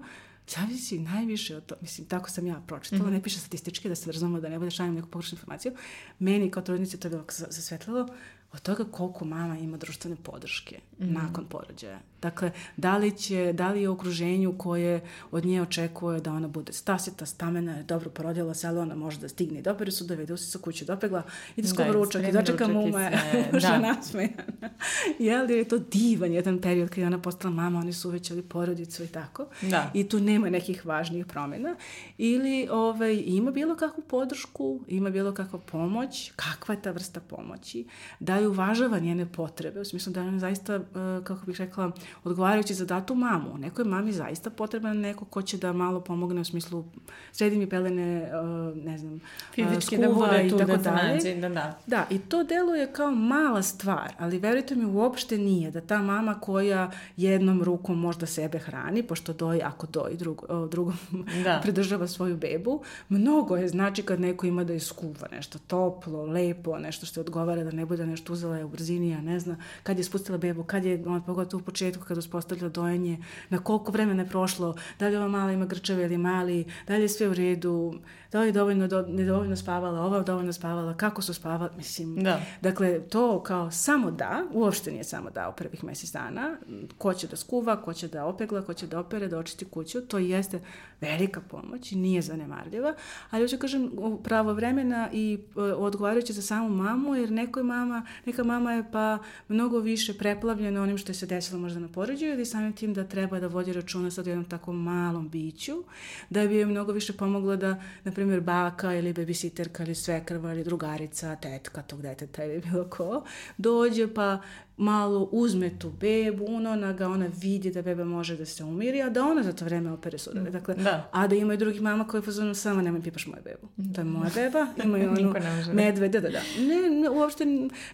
zavisi najviše od to, mislim, tako sam ja pročitala, mm -hmm. ne piše statistički da se razumemo da ne bude šaljem neku pogrešnu informaciju, meni kao trudnici to je bilo zasvetlilo, od toga koliko mama ima društvene podrške mm -hmm. nakon porođaja. Dakle, da li, će, da li je okruženju koje od nje očekuje da ona bude stasita, stamena, je dobro porodila se, ali ona može da stigne i dobere su, dovede se sa kuće, dopegla i da skoro ručak i dočeka mume, muža nasmejana. Jel, je to divan jedan period kada je ona postala mama, oni su uvećali porodicu i tako. Da. I tu nema nekih važnijih promjena. Ili ovaj, ima bilo kakvu podršku, ima bilo kakva pomoć, kakva je ta vrsta pomoći, da li uvažava njene potrebe, u smislu da je ona zaista, eh, kako bih rekla, odgovarajući za datu mamu. Nekoj mami zaista potreban neko ko će da malo pomogne u smislu sredi mi pelene, uh, ne znam, Fizički uh, skuva da bude tu i tako da dalje. Da, da. da, i to deluje kao mala stvar, ali verujte mi uopšte nije da ta mama koja jednom rukom možda sebe hrani, pošto doji, ako doji, drugo, drugom da. pridržava svoju bebu, mnogo je znači kad neko ima da iskuva nešto toplo, lepo, nešto što odgovara da ne bude nešto uzela je u brzini, a ne zna kad je spustila bebu, kad je, pogotovo u početku početku kad uspostavlja dojenje, na koliko vremena je prošlo, da li ova mala ima grčeve ili mali, da li je sve u redu, da li je dovoljno, do, nedovoljno spavala, ova dovoljno spavala, kako su spavali, mislim. Da. Dakle, to kao samo da, uopšte nije samo da u prvih mesec dana, ko će da skuva, ko će da opegla, ko će da opere, da očisti kuću, to jeste velika pomoć i nije zanemarljiva, ali hoću kažem pravo vremena i e, odgovarajuće za samu mamu, jer nekoj mama, neka mama je pa mnogo više preplavljena onim što je se desilo možda na porođaju ili samim tim da treba da vodi računa sad o jednom takvom malom biću, da bi joj mnogo više pomogla da, na primjer, baka ili babysitterka ili svekrva ili drugarica, tetka tog deteta ili bilo ko, dođe pa malo uzme tu bebu, ona ga, ona vidi da beba može da se umiri, a da ona za to vreme opere sudove. Dakle, da. a da ima i drugih mama koje pozvanu samo nemoj pipaš moju bebu. To je moja beba, ima i onu medvede, da, da. Ne, ne, uopšte,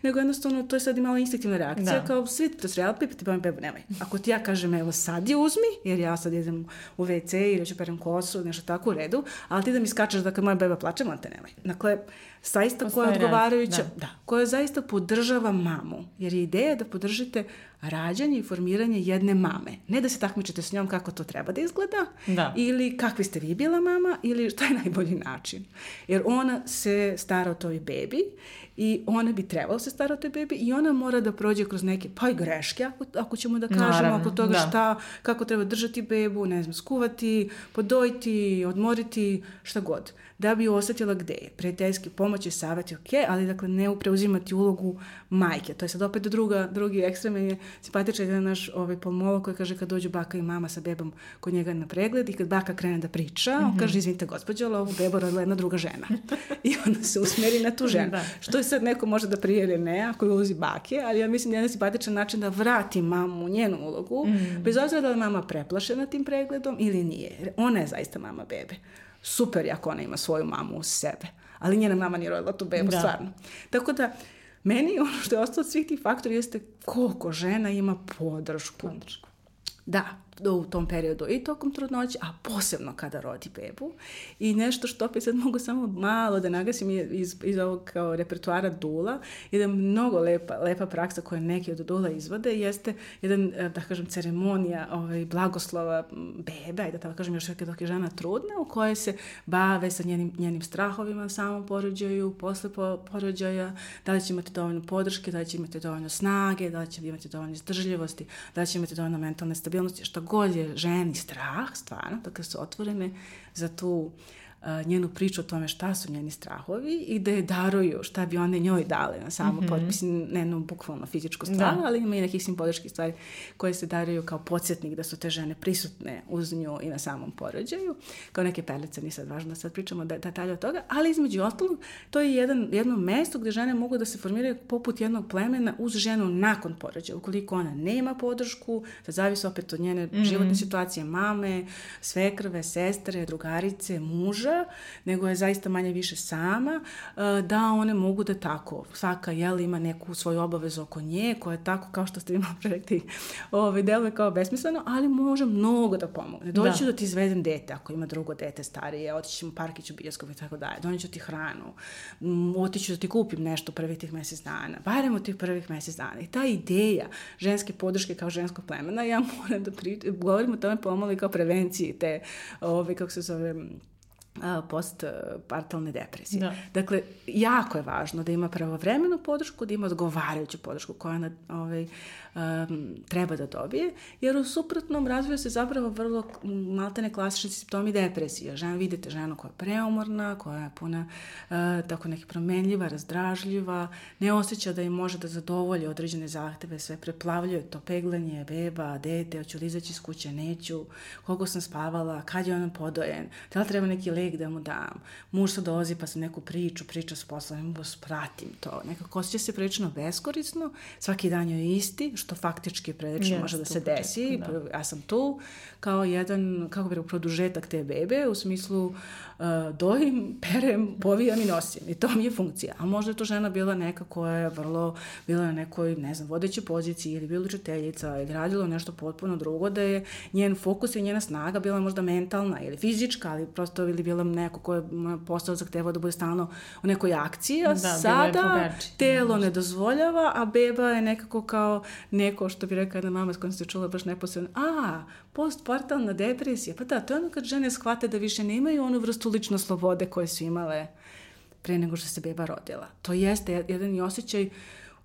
nego jednostavno to je sad i malo instinktivna reakcija, da. kao svi to srejali, pipati pa bebu, nemoj. Ako ti ja kažem, evo sad je uzmi, jer ja sad idem u WC ili ću perem kosu, nešto tako u redu, ali ti da mi skačeš da kad moja beba plače, on te nemoj. Dakle, zaista koja je odgovarajuća, da. da, koja zaista podržava mamu, jer je ideja da podržite rađanje i formiranje jedne mame. Ne da se takmičite s njom kako to treba da izgleda, Da. ili kakvi ste vi bila mama, ili šta je najbolji način. Jer ona se stara o toj bebi i ona bi trebala se stara o toj bebi i ona mora da prođe kroz neke, pa i greške, ako, ako ćemo da kažemo, Naravno, oko toga da. šta, kako treba držati bebu, ne znam, skuvati, podojiti, odmoriti, šta god. Da bi osetila gde je. Prijateljski pomoć i savjet je ok, ali dakle ne preuzimati ulogu majke. To je sad opet druga, drugi ekstrem je simpatičan jedan naš ovaj, pomolog koji kaže kad dođu baka i mama sa bebom kod njega na pregled i kad baka krene da priča, on kaže izvinite gospođo, ali ovu bebu rodila jedna druga žena. I onda se usmeri na tu ženu. Da. Što je sad neko može da prije ili ne, ako je u ulozi bake, ali ja mislim da je jedan simpatičan način da vrati mamu u njenu ulogu, bez obzira da je mama preplašena tim pregledom ili nije. Ona je zaista mama bebe. Super je ako ona ima svoju mamu uz sebe. Ali njena mama nije rodila tu bebu, Da. stvarno. Tako da, meni ono što je ostalo od svih tih faktora jeste koliko žena ima podršku. Da, do- u tom periodu i tokom trudnoće, a posebno kada rodi bebu. I nešto što opet sad mogu samo malo da nagasim iz, iz ovog kao repertoara dula, jedan mnogo lepa, lepa praksa koju neki od dula izvode jeste jedan, eh, da kažem, ceremonija ovaj, blagoslova bebe, da tako kažem još dok je žena trudna, u kojoj se bave sa njenim, njenim strahovima samom porođaju, posle po, porođaja, da li će imati dovoljno podrške, da li će imati dovoljno snage, da li će imati dovoljno izdržljivosti, da li će imati dovoljno mentalne stabilnosti, šta god je ženi strah, stvarno, dakle su otvorene za tu njenu priču o tome šta su njeni strahovi i da je daruju šta bi one njoj dale na samo mm mislim, ne jednu bukvalno fizičku stvar, Da. ali ima i nekih simboličkih stvari koje se daruju kao podsjetnik da su te žene prisutne uz nju i na samom porođaju, kao neke perlice, nije sad važno da sad pričamo da detalje od toga, ali između ostalog to je jedan, jedno mesto gde žene mogu da se formiraju poput jednog plemena uz ženu nakon porođaja. Ukoliko ona nema podršku, da zavisi opet od njene životne situacije mame, svekrve, sestre, drugarice, muža, nego je zaista manje više sama, e, da one mogu da tako, svaka jel ima neku svoju obavezu oko nje, koja je tako, kao što ste vi malo pre rekli, ovaj, deluje kao besmisleno, ali može mnogo da pomogne. Doći ću da. ti izvedem dete, ako ima drugo dete starije, otići ćemo u parkić u bioskop i tako dalje, doniću ti hranu, m, otiću da ti kupim nešto prvih tih mesec dana, barem u tih prvih mesec dana. I ta ideja ženske podrške kao ženskog plemena, ja moram da pri, govorim o tome pomalo i kao prevenciji te, ove, kako se zove, postpartalne depresije. Da. Dakle, jako je važno da ima pravovremenu podršku, da ima odgovarajuću podršku koja ona ovaj, um, treba da dobije, jer u suprotnom razviju se zapravo vrlo maltene klasični simptomi depresije. Žena, vidite ženu koja je preumorna, koja je puna uh, tako neki promenljiva, razdražljiva, ne osjeća da im može da zadovolji određene zahteve, sve preplavljuje to peglanje, beba, dete, hoću li izaći iz kuće, neću, koliko sam spavala, kad je on podojen, da li treba neki lek da mu dam, muž se dolazi pa sam neku priču, priča s poslom, mogu spratim to, nekako osjeća se prilično beskorisno, svaki dan je isti, što faktički prilično Jeste, može da se desi, da. ja sam tu kao jedan, kako bi rekao, produžetak te bebe, u smislu uh, dojim, perem, povijam i nosim. I to mi je funkcija. A možda je to žena bila neka koja je vrlo, bila na nekoj, ne znam, vodećoj poziciji ili bila učiteljica ili radila nešto potpuno drugo, da je njen fokus i njena snaga bila možda mentalna ili fizička, ali prosto ili bila neko ko je m, posao zahtevao da bude stalno u nekoj akciji, a Da, sada telo ne dozvoljava, a beba je nekako kao neko što bi rekla jedna mama s kojom se čula baš neposredno, a, postpartalna depresija, pa da, to je ono kad žene shvate da više nemaju onu vrstu lične slobode koje su imale pre nego što se beba rodila. To jeste jedan i osjećaj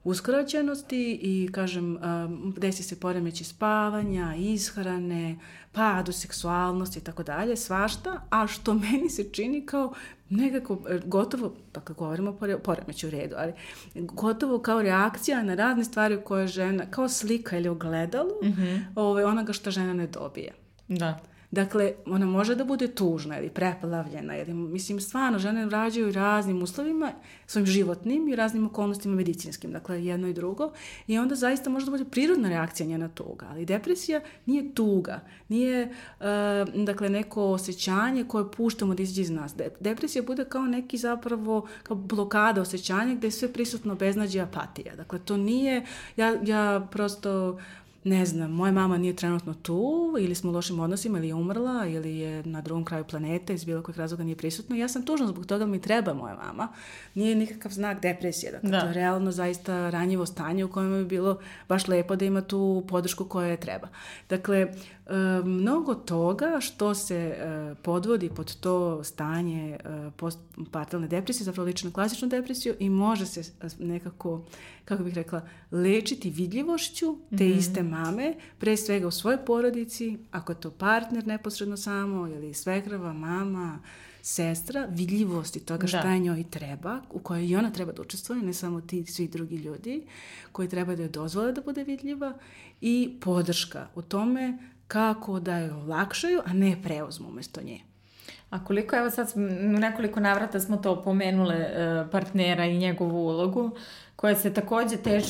uskraćenosti i, kažem, um, desi se poremeći spavanja, ishrane, pad u seksualnosti i tako dalje, svašta, a što meni se čini kao nekako e, gotovo, dakle govorimo o pore- poremeću u redu, ali gotovo kao reakcija na razne stvari koje žena, kao slika ili ogledalo ovaj, onoga što žena ne dobije. Da. Dakle, ona može da bude tužna ili preplavljena, jer mislim, stvarno, žene rađaju raznim uslovima, svojim životnim i raznim okolnostima medicinskim, dakle, jedno i drugo, i onda zaista može da bude prirodna reakcija njena tuga, ali depresija nije tuga, nije, uh, dakle, neko osjećanje koje puštamo da izađe iz nas. De- depresija bude kao neki zapravo, kao blokada osjećanja gde je sve prisutno beznađe i apatija. Dakle, to nije, ja, ja prosto ne znam, moja mama nije trenutno tu ili smo u lošim odnosima ili je umrla ili je na drugom kraju planete iz bilo kojeg razloga nije prisutna. Ja sam tužna zbog toga mi treba moja mama. Nije nikakav znak depresije. Dakle, da. to je realno zaista ranjivo stanje u kojem bi bilo baš lepo da ima tu podršku koja je treba. Dakle, mnogo toga što se e, podvodi pod to stanje e, postpartalne depresije, zapravo liči na klasičnu depresiju i može se nekako, kako bih rekla, lečiti vidljivošću te mm -hmm. iste mame, pre svega u svojoj porodici, ako je to partner neposredno samo ili svekrava, mama, sestra, vidljivosti toga šta da. njoj treba, u kojoj i ona treba da učestvuje, ne samo ti svi drugi ljudi koji treba da je dozvole da bude vidljiva i podrška u tome kako da je olakšaju, a ne preuzmu umesto nje. A koliko, evo sad u nekoliko navrata smo to pomenule e, partnera i njegovu ulogu, koja se takođe teš,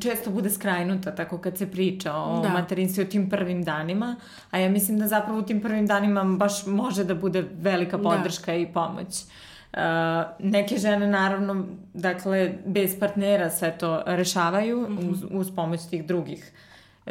često bude skrajnuta tako kad se priča o da. materinstvu o tim prvim danima, a ja mislim da zapravo u tim prvim danima baš može da bude velika da. podrška da. i pomoć. Uh, neke žene naravno, dakle, bez partnera sve to rešavaju mm -hmm. uz, uz pomoć tih drugih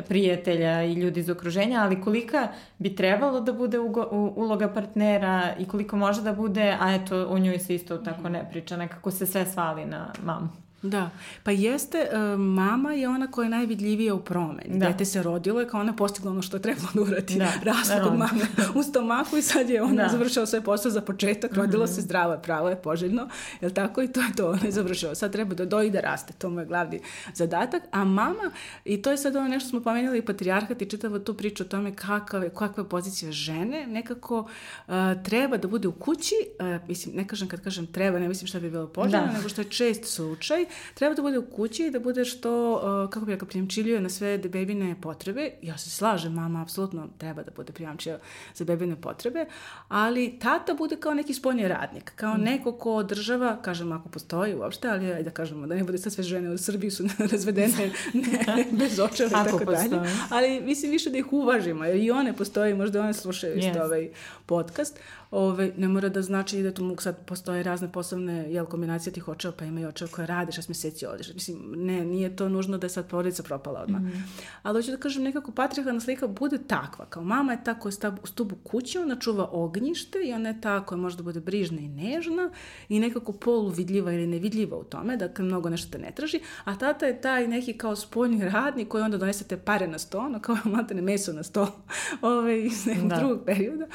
prijatelja i ljudi iz okruženja, ali kolika bi trebalo da bude ugo, u, uloga partnera i koliko može da bude, a eto, o njoj se isto tako ne priča, nekako se sve svali na mamu. Da, pa jeste, uh, mama je ona koja je najvidljivija u promeni. Da. Dete se rodilo i kao ona postigla ono što je trebalo da urati. Da. Raslog od mame u stomaku i sad je ona da. završila sve posao za početak, rodila mm -hmm. se zdravo, pravo je, poželjno, je tako? I to je to, ona je završila. Sad treba da doji da raste, to mu je glavni zadatak. A mama, i to je sad ono nešto smo pomenjali i patrijarhat i čitava tu priču o tome kakva je, kakva je pozicija žene, nekako uh, treba da bude u kući, uh, mislim, ne kažem kad kažem treba, ne mislim šta bi bilo poželjno, da. nego što je čest slučaj, treba da bude u kući i da bude što, uh, kako bi rekao, prijemčiljuje na sve bebine potrebe. Ja se slažem, mama apsolutno treba da bude prijemčija za bebine potrebe, ali tata bude kao neki spoljni radnik, kao mm. neko ko održava, kažem ako postoji uopšte, ali ajde da kažemo da ne bude sad sve žene u Srbiji su razvedene ne, bez očeva i tako postoji. dalje. Ali mislim više da ih uvažimo, jer i one postoji, možda one slušaju yes. isto ovaj podcast. Ove, ne mora da znači da tu sad postoje razne poslovne jel, kombinacije tih očeva, pa ima i očeva koje rade šest meseci odiš. Mislim, ne, nije to nužno da je sad porodica propala odmah. Mm. Ali hoću da kažem, nekako patriarhalna slika bude takva. Kao mama je ta koja stubu kuće, ona čuva ognjište i ona je ta koja može da bude brižna i nežna i nekako poluvidljiva ili nevidljiva u tome, dakle mnogo nešto te ne traži, a tata je taj neki kao spoljni radnik koji onda donese te pare na sto, ono kao matane meso na sto ove, iz nekog da. drugog perioda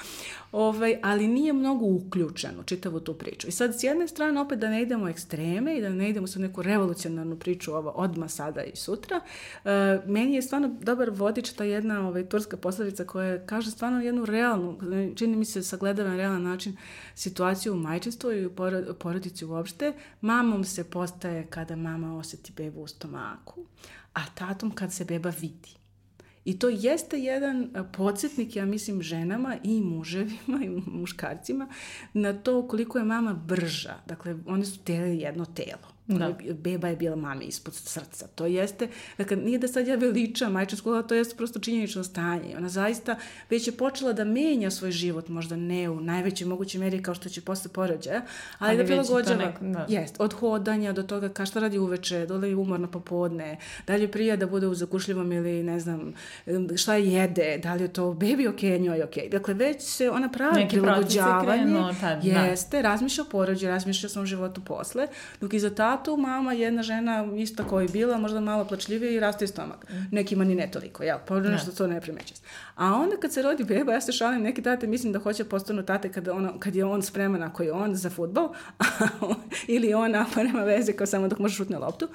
ovaj, ali nije mnogo uključen u čitavu tu priču. I sad, s jedne strane, opet da ne idemo u ekstreme i da ne idemo sa neku revolucionarnu priču ovo odma sada i sutra, uh, meni je stvarno dobar vodič ta jedna ovaj, turska posledica koja kaže stvarno jednu realnu, čini mi se sagledava na realan način situaciju u majčinstvu i u porodici uopšte. Mamom se postaje kada mama oseti bebu u stomaku, a tatom kad se beba vidi. I to jeste jedan podsjetnik, ja mislim, ženama i muževima i muškarcima na to koliko je mama brža. Dakle, one su tele jedno telo. Da. Beba je bila mami ispod srca. To jeste, dakle, nije da sad ja veličam majčinsku, to jeste prosto činjenično stanje. Ona zaista već je počela da menja svoj život, možda ne u najvećoj mogućoj meri kao što će posle porođaja, ali, ali da prilagođava. Nek... Da. Jest, od hodanja do toga ka šta radi uveče, dole je umorno popodne, da li je prija da bude u zakušljivom ili ne znam šta jede, da li je to bebi ok, njoj ok. Dakle, već se ona pravi Neki prilagođavanje. Krenuo, tad, da. jeste, da. razmišlja o porođaju, razmišlja o svom životu posle, dok iza ta tatu, mama, jedna žena ista koja je bila, možda malo plačljivija i raste stomak. Mm. Nekima ni ne toliko, jel? Pa da. nešto to ne primeće. A onda kad se rodi beba, ja se šalim, neki tate mislim da hoće postanu tate kad, ono, kad je on spreman ako je on za futbol, ili ona, pa nema veze kao samo dok može šutne loptu.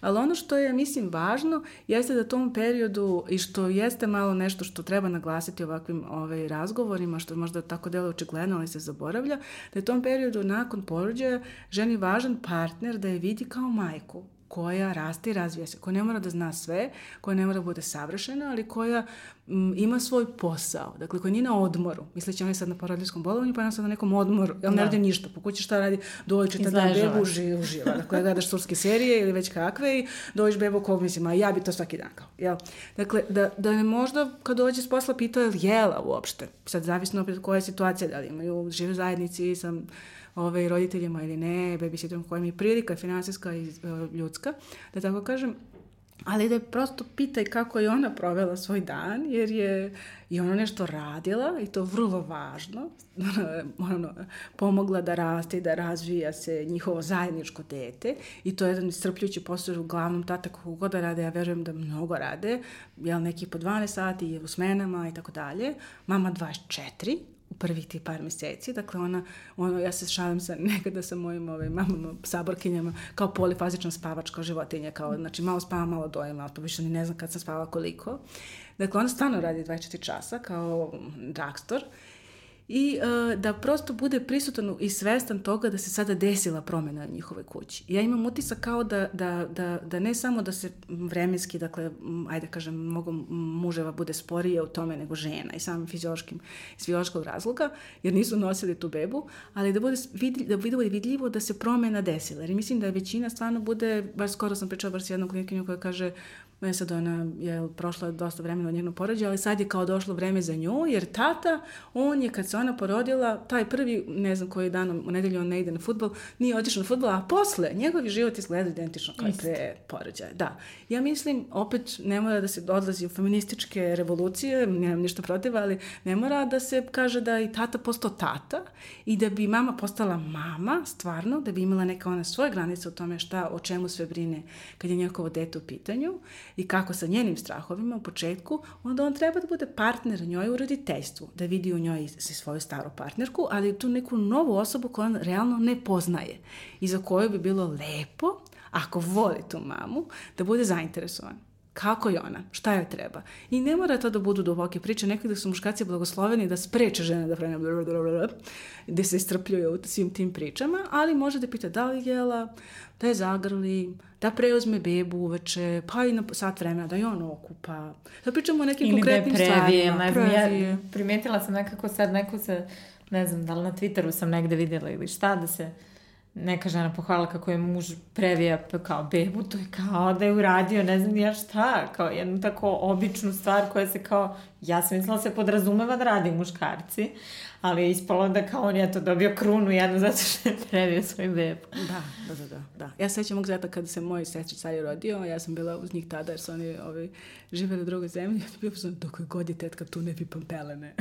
Ali ono što je, mislim, važno jeste da tom periodu i što jeste malo nešto što treba naglasiti ovakvim ovaj, razgovorima, što možda tako delo očigledno, ali se zaboravlja, da je tom periodu nakon porođaja ženi važan partner da je vidi kao majku koja raste i razvija se, koja ne mora da zna sve, koja ne mora da bude savršena, ali koja m, ima svoj posao. Dakle, koja nije na odmoru. Misleći ona je sad na porodiljskom bolovanju, pa je ona sad na nekom odmoru. Jel ne da. radi ništa. Po kući šta radi? Dođe čita da bebu, uživa. uživa. Dakle, gledaš turske serije ili već kakve i dođeš bebu kog mislim, a ja bi to svaki dan kao. Jel? Dakle, da, da ne možda kad dođe s posla pitao je li jela uopšte. Sad zavisno opet koja je situacija, da li imaju žive zajednici, sam ovaj, roditeljima ili ne, babysitterom koja mi je prilika finansijska i uh, ljudska, da tako kažem, ali da je prosto pitaj kako je ona provela svoj dan, jer je i ona nešto radila i to vrlo važno, ono, pomogla da raste i da razvija se njihovo zajedničko dete i to je jedan iscrpljujući posao uglavnom tata kako god da rade, ja verujem da mnogo rade, jel neki po 12 sati u smenama i tako dalje, mama 24, u prvih tih par meseci. Dakle, ona, ono, ja se šalim sa nekada sa mojim ovaj, mamama, saborkinjama, kao polifazična spavač, kao životinja, kao, znači, malo spava, malo dojem, ali to više ni ne znam kad sam spava koliko. Dakle, ona stano radi 24 časa, kao dragstor. I uh, da prosto bude prisutan i svestan toga da se sada desila promena na njihovoj kući. Ja imam utisak kao da, da, da, da ne samo da se vremenski, dakle, ajde kažem, mogu muževa bude sporije u tome nego žena i samim fiziološkim, iz fiziološkog razloga, jer nisu nosili tu bebu, ali da bude, vidljivo, da bude vidljivo da se promena desila. Jer mislim da većina stvarno bude, baš skoro sam pričala baš s jednom klinikinju koja kaže E sad ona je prošla dosta vremena od njenog porođaja, ali sad je kao došlo vreme za nju, jer tata, on je kad se ona porodila, taj prvi, ne znam koji dan u nedelju on ne ide na futbol, nije otišao na futbol, a posle njegov život izgleda identično kao pre porođaja. Da. Ja mislim, opet ne mora da se odlazi u feminističke revolucije, nemam ništa protiv, ali ne mora da se kaže da i tata postao tata i da bi mama postala mama, stvarno, da bi imala neka ona svoje granice o tome šta, o čemu sve brine kad je njegovo dete u pitanju i kako sa njenim strahovima u početku, onda on treba da bude partner njoj u roditeljstvu, da vidi u njoj svoju staru partnerku, ali tu neku novu osobu koju on realno ne poznaje i za koju bi bilo lepo, ako voli tu mamu, da bude zainteresovan kako je ona, šta joj treba. I ne mora to da budu duboke priče, nekada su muškaci blagosloveni da spreče žene da prene gde se istrpljuju u svim tim pričama, ali može da pita da li jela, da je zagrli, da preuzme bebu uveče, pa i na sat vremena da je on okupa. Da pričamo o nekim Ili konkretnim da je previje, stvarima. Ja primetila sam nekako sad, neko se, ne znam, da li na Twitteru sam negde videla ili šta, da se neka žena pohvala kako je muž previja kao bebu, to je kao da je uradio ne znam ja šta, kao jednu tako običnu stvar koja se kao, ja sam mislila da se podrazumeva da radi muškarci, ali je ispalo da kao on je to dobio krunu jednu zato što je previo svoj bebu. Da, da, da, da. da. Ja sećam mog zeta kada se moj sestri car rodio, ja sam bila uz njih tada jer su oni ovi, živeli u drugoj zemlji, ja sam dok je god je tetka tu ne pipam pelene.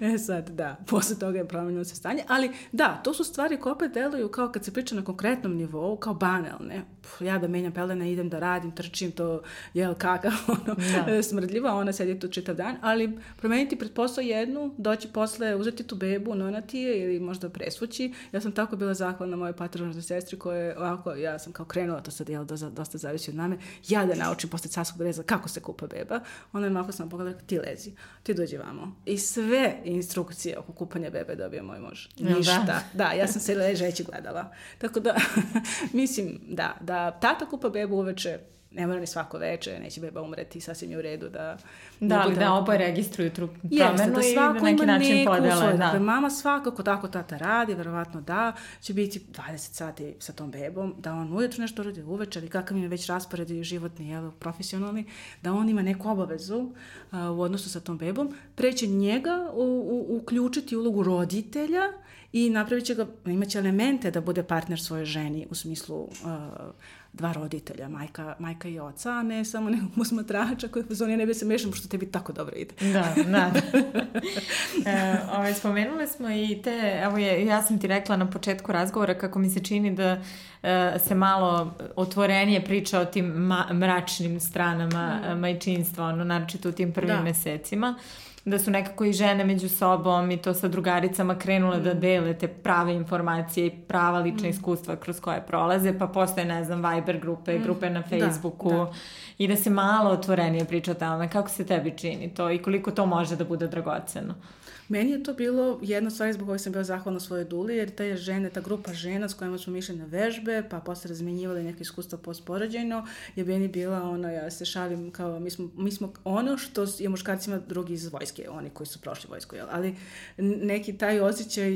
e sad, da, posle toga je promenilo se stanje, ali da, to su stvari koje opet deluju kao kad se priča na konkretnom nivou, kao banalne. Puh, ja da menjam pelene, idem da radim, trčim to, jel kaka, ono, da. Smrdljiva, ona sedi tu čitav dan, ali promeniti pred posao jednu doći posle, uzeti tu bebu, nonati je ili možda presvući. Ja sam tako bila zahvalna mojoj patronažnoj sestri koja je ovako, ja sam kao krenula, to sad jel, dosta, dosta zavisi od mame, ja da naučim posle carskog reza kako se kupa beba. Ona je malo sam pogledala, ti lezi, ti dođi vamo. I sve instrukcije oko kupanja bebe dobio moj muž. Ništa. Da, da ja sam se ležeći gledala. Tako da, mislim, da, da tata kupa bebu uveče, ne mora ni svako veče, neće beba umreti, sasvim je u redu da... Da, ali da oboje registruju trup promenu da i na neki način podele. Da. Dakle, mama svakako tako tata radi, verovatno da, će biti 20 sati sa tom bebom, da on ujutro nešto radi uveče, ali kakav je već raspored životni, jel, profesionalni, da on ima neku obavezu uh, u odnosu sa tom bebom, preće njega u, u, uključiti ulogu roditelja i napravit će ga, imaće elemente da bude partner svoje ženi u smislu uh, dva roditelja, majka, majka i oca, a ne samo nekog posmatrača koji je ja ne bi se mešam, pošto tebi tako dobro ide. Da, da. e, ove, spomenule smo i te, evo je, ja sam ti rekla na početku razgovora kako mi se čini da e, se malo otvorenije priča o tim ma, mračnim stranama mm. majčinstva, ono, naročito u tim prvim da. mesecima da su nekako i žene među sobom i to sa drugaricama krenule da mm. da dele te prave informacije i prava lična mm. iskustva kroz koje prolaze, pa postoje, ne znam, Viber grupe, mm. grupe na da, Facebooku da, da. i da se malo otvorenije priča o tome. Kako se tebi čini to i koliko to može da bude dragoceno? Meni je to bilo jedna stvar zbog koje sam bila zahvalna svojoj duli, jer te žene, ta grupa žena s kojima smo išli na vežbe, pa posle razmenjivali neke iskustva postporođajno, je meni bila ono, ja se šalim kao, mi smo, mi smo ono što je muškarcima drugi iz vojske, oni koji su prošli vojsku, jel? ali neki taj osjećaj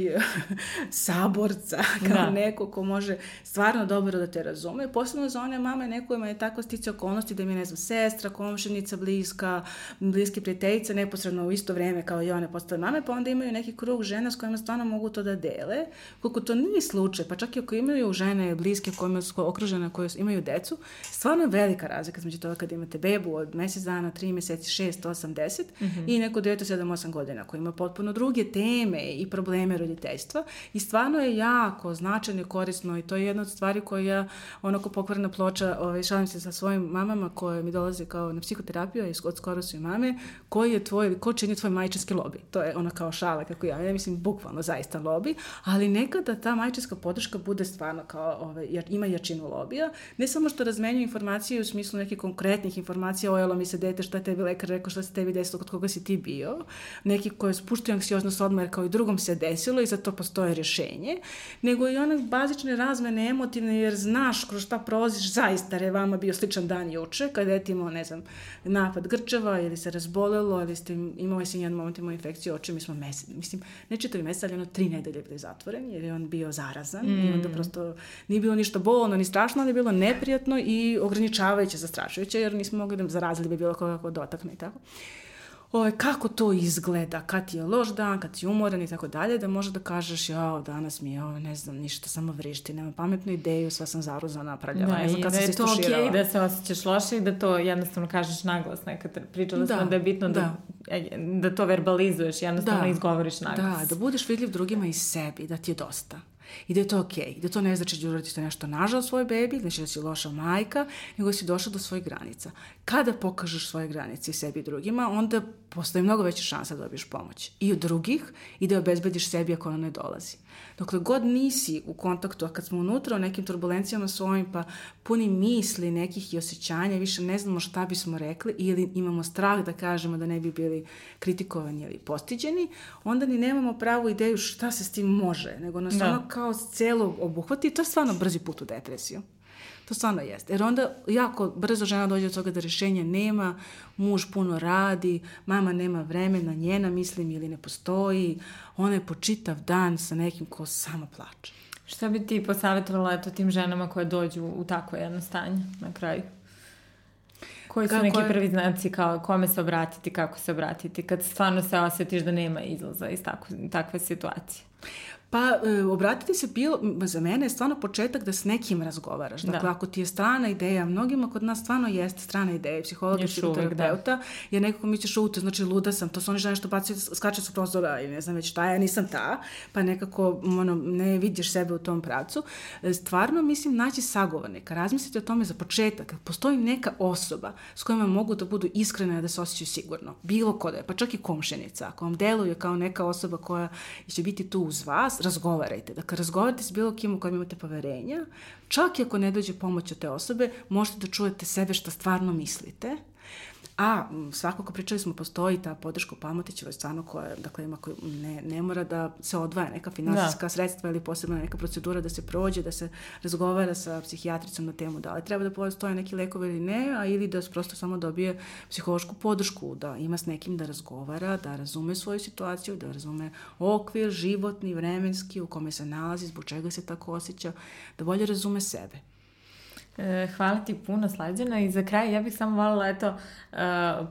saborca, kao da. neko ko može stvarno dobro da te razume, posebno za one mame nekojima je tako stice okolnosti da mi je, ne znam, sestra, komšenica bliska, bliske prijateljice, neposredno u isto vreme kao i one postale mame, same, pa onda imaju neki krug žena s kojima stvarno mogu to da dele. Koliko to nije slučaj, pa čak i ako imaju žene bliske kojima su okružene, koje imaju decu, stvarno je velika razlika između toga kad imate bebu od mesec dana, tri meseci, šest, osam, deset mm -hmm. i neko dete sedam, osam godina koji ima potpuno druge teme i probleme roditeljstva i stvarno je jako značajno i korisno i to je jedna od stvari koja ja onako pokvarna ploča, ovaj, šalim se sa svojim mamama koje mi dolaze kao na psihoterapiju i od skoro su i mame, koji je tvoj, ko čini tvoj majčinski lobi. To je ona kao šala kako ja, ja mislim bukvalno zaista lobi, ali nekada ta majčinska podrška bude stvarno kao, ovaj, jer ima jačinu lobija, ne samo što razmenju informacije u smislu nekih konkretnih informacija, ojelo mi se dete, šta tebi lekar rekao, šta se tebi desilo, kod koga si ti bio, neki koje spuštaju anksioznost odmah jer kao i drugom se desilo i za to postoje rješenje, nego i one bazične razmene emotivne jer znaš kroz šta prolaziš zaista je vama bio sličan dan juče kada je imao, ne znam, napad grčeva ili se razbolelo ili ste imali se jedan moment imao infekciju oči, mi smo mesec, mislim, ne čitavi mesec, ali ono tri nedelje bili zatvoreni jer je on bio zarazan mm. i onda prosto nije bilo ništa bolno ni strašno, ali je bilo neprijatno i ograničavajuće, zastrašujuće jer nismo mogli da zarazili bi bilo koga ko dotakne i tako ovaj, kako to izgleda, kad ti je loš dan, kad si umoran i tako dalje, da može da kažeš, ja, danas mi je, ne znam, ništa, samo vrišti, nemam pametnu ideju, sva sam zaruzana, praljava, da, ne znam kad da se to okej, okay, da se osjećaš loše i da to jednostavno kažeš naglas, nekad. Pričala da, smo da je bitno da, da, e, da to verbalizuješ, jednostavno da, izgovoriš naglas. Da, da budeš vidljiv drugima i sebi, da ti je dosta i da je to okej. Okay. Da to ne znači da uradite nešto nažal svoj bebi, znači da si loša majka, nego da si došla do svojih granica. Kada pokažeš svoje granice sebi i drugima, onda postoji mnogo veća šansa da dobiješ pomoć. I od drugih i da obezbediš sebi ako ona ne dolazi. Dokle god nisi u kontaktu, a kad smo unutra u nekim turbulencijama svojim, pa puni misli nekih i osjećanja, više ne znamo šta bismo rekli ili imamo strah da kažemo da ne bi bili kritikovani ili postiđeni, onda ni nemamo pravu ideju šta se s tim može, nego nas da. ono kao celo obuhvati i to je stvarno brzi put u depresiju. To stvarno jeste. Jer onda jako brzo žena dođe do toga da rešenja nema, muž puno radi, mama nema vremena, njena mislim ili ne postoji, ona je po čitav dan sa nekim ko samo plače. Šta bi ti posavjetovala eto tim ženama koje dođu u takvo jedno stanje na kraju? Koji su kako neki je... prvi znaci kao kome se obratiti, kako se obratiti, kad stvarno se osjetiš da nema izlaza iz tako, takve situacije? Pa, e, obratiti se bilo, za mene je stvarno početak da s nekim razgovaraš. Dakle, da. ako ti je strana ideja, mnogima kod nas stvarno jeste strana ideja, psihologa, psihoterapeuta, da. jer nekako misliš, u, to znači luda sam, to su oni žene što baci, skače su prozora i ne znam već šta, ja nisam ta, pa nekako ono, ne vidiš sebe u tom pracu. E, stvarno, mislim, naći sagovornika, razmisliti o tome za početak. Postoji neka osoba s kojima mogu da budu iskrene da se osjećaju sigurno. Bilo ko da je, pa čak i komšenica. Ako vam deluje kao neka osoba koja će biti tu uz vas, razgovarajte. Dakle, razgovarajte s bilo kim u kojem imate poverenja. Čak i ako ne dođe pomoć od te osobe, možete da čujete sebe šta stvarno mislite A svakako pričali smo, postoji ta podrška u Pamotićevoj stvarno koja, dakle, ima koji ne, ne mora da se odvaja neka finansijska da. sredstva ili posebna neka procedura da se prođe, da se razgovara sa psihijatricom na temu da li treba da postoje neki lekovi ili ne, a ili da prosto samo dobije psihološku podršku, da ima s nekim da razgovara, da razume svoju situaciju, da razume okvir životni, vremenski u kome se nalazi, zbog čega se tako osjeća, da bolje razume sebe. E, hvala ti puno, Slađana. I za kraj ja bih samo volila, eto, uh,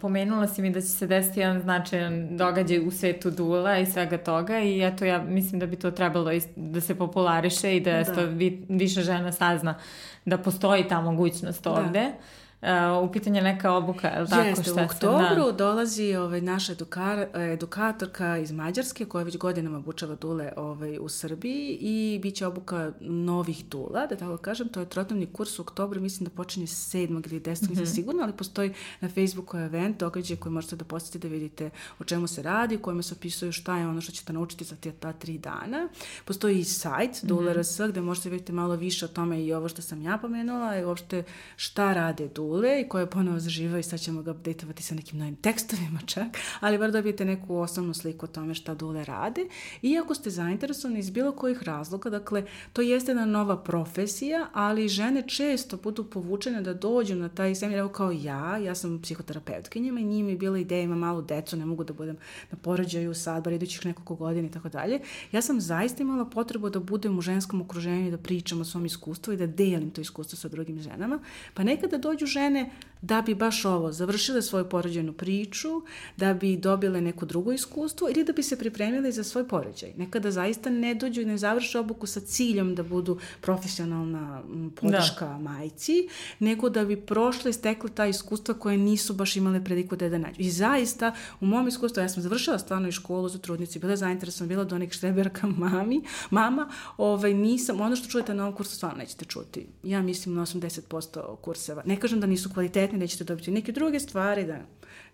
pomenula si mi da će se desiti jedan značajan događaj u svetu dula i svega toga i eto, ja mislim da bi to trebalo da se populariše i da, da. vi, više žena sazna da postoji ta mogućnost da. ovde. Da Uh, u pitanje neka obuka, je li tako? Jeste, šta u oktobru da... dolazi ovaj, naša edukar, edukatorka iz Mađarske koja već godinama obučava dule ovaj, u Srbiji i bit će obuka novih dula, da tako kažem, to je trotnovni kurs u oktobru, mislim da počinje 7. ili 10. Mm -hmm. sigurno, ali postoji na Facebooku event, događaj koji možete da posetite da vidite o čemu se radi, u kojima se opisuju šta je ono što ćete naučiti za te, ta tri dana. Postoji i sajt mm -hmm. dula.rs gde možete vidjeti malo više o tome i ovo što sam ja pomenula i uopšte šta rade dule Dule i koje ponovo zaživa i sad ćemo ga updateovati sa nekim novim tekstovima čak, ali bar dobijete neku osnovnu sliku o tome šta Dule rade. I ako ste zainteresovani iz bilo kojih razloga, dakle, to jeste jedna nova profesija, ali žene često budu povučene da dođu na taj seminar, evo kao ja, ja sam psihoterapeutkinjama i njima je bila ideja, ima malu decu, ne mogu da budem na porođaju sad, bar idućih nekoliko godina i tako dalje. Ja sam zaista imala potrebu da budem u ženskom okruženju i da pričam o svom iskustvu i da delim to iskustvo sa drugim ženama, pa nekada dođu žene da bi baš ovo, završile svoju porođajnu priču, da bi dobile neko drugo iskustvo ili da bi se pripremile za svoj porođaj. Nekada zaista ne dođu i ne završe obuku sa ciljem da budu profesionalna podrška da. majci, nego da bi prošle i stekle ta iskustva koje nisu baš imale priliku da da nađu. I zaista, u mom iskustvu, ja sam završila stvarno i školu za trudnici, bila zainteresovana, bila do onih štreberka mami, mama, ovaj, nisam, ono što čujete na ovom kursu stvarno nećete čuti. Ja mislim na 80% kurseva. Ne kažem da nisu kvalitetni, nećete dobiti neke druge stvari, da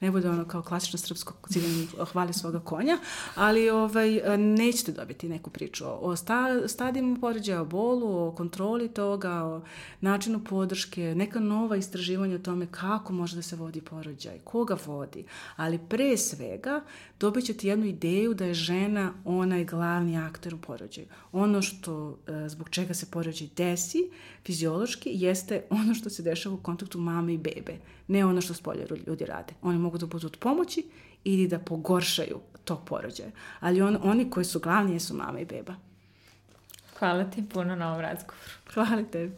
ne bude ono kao klasično srpsko ciljanje hvali svoga konja, ali ovaj, nećete dobiti neku priču o sta, stadijima poređaja, o bolu, o kontroli toga, o načinu podrške, neka nova istraživanja o tome kako može da se vodi porođaj, koga vodi, ali pre svega dobit ćete jednu ideju da je žena onaj glavni akter u porođaju. Ono što, e, zbog čega se porođaj desi, fiziološki, jeste ono što se dešava u kontaktu mame i bebe, ne ono što spolje ljudi rade. Oni mogu da budu od pomoći ili da pogoršaju tog porođaja. Ali on, oni koji su glavni su mama i beba. Hvala ti puno na ovom razgovoru. Hvala tebi.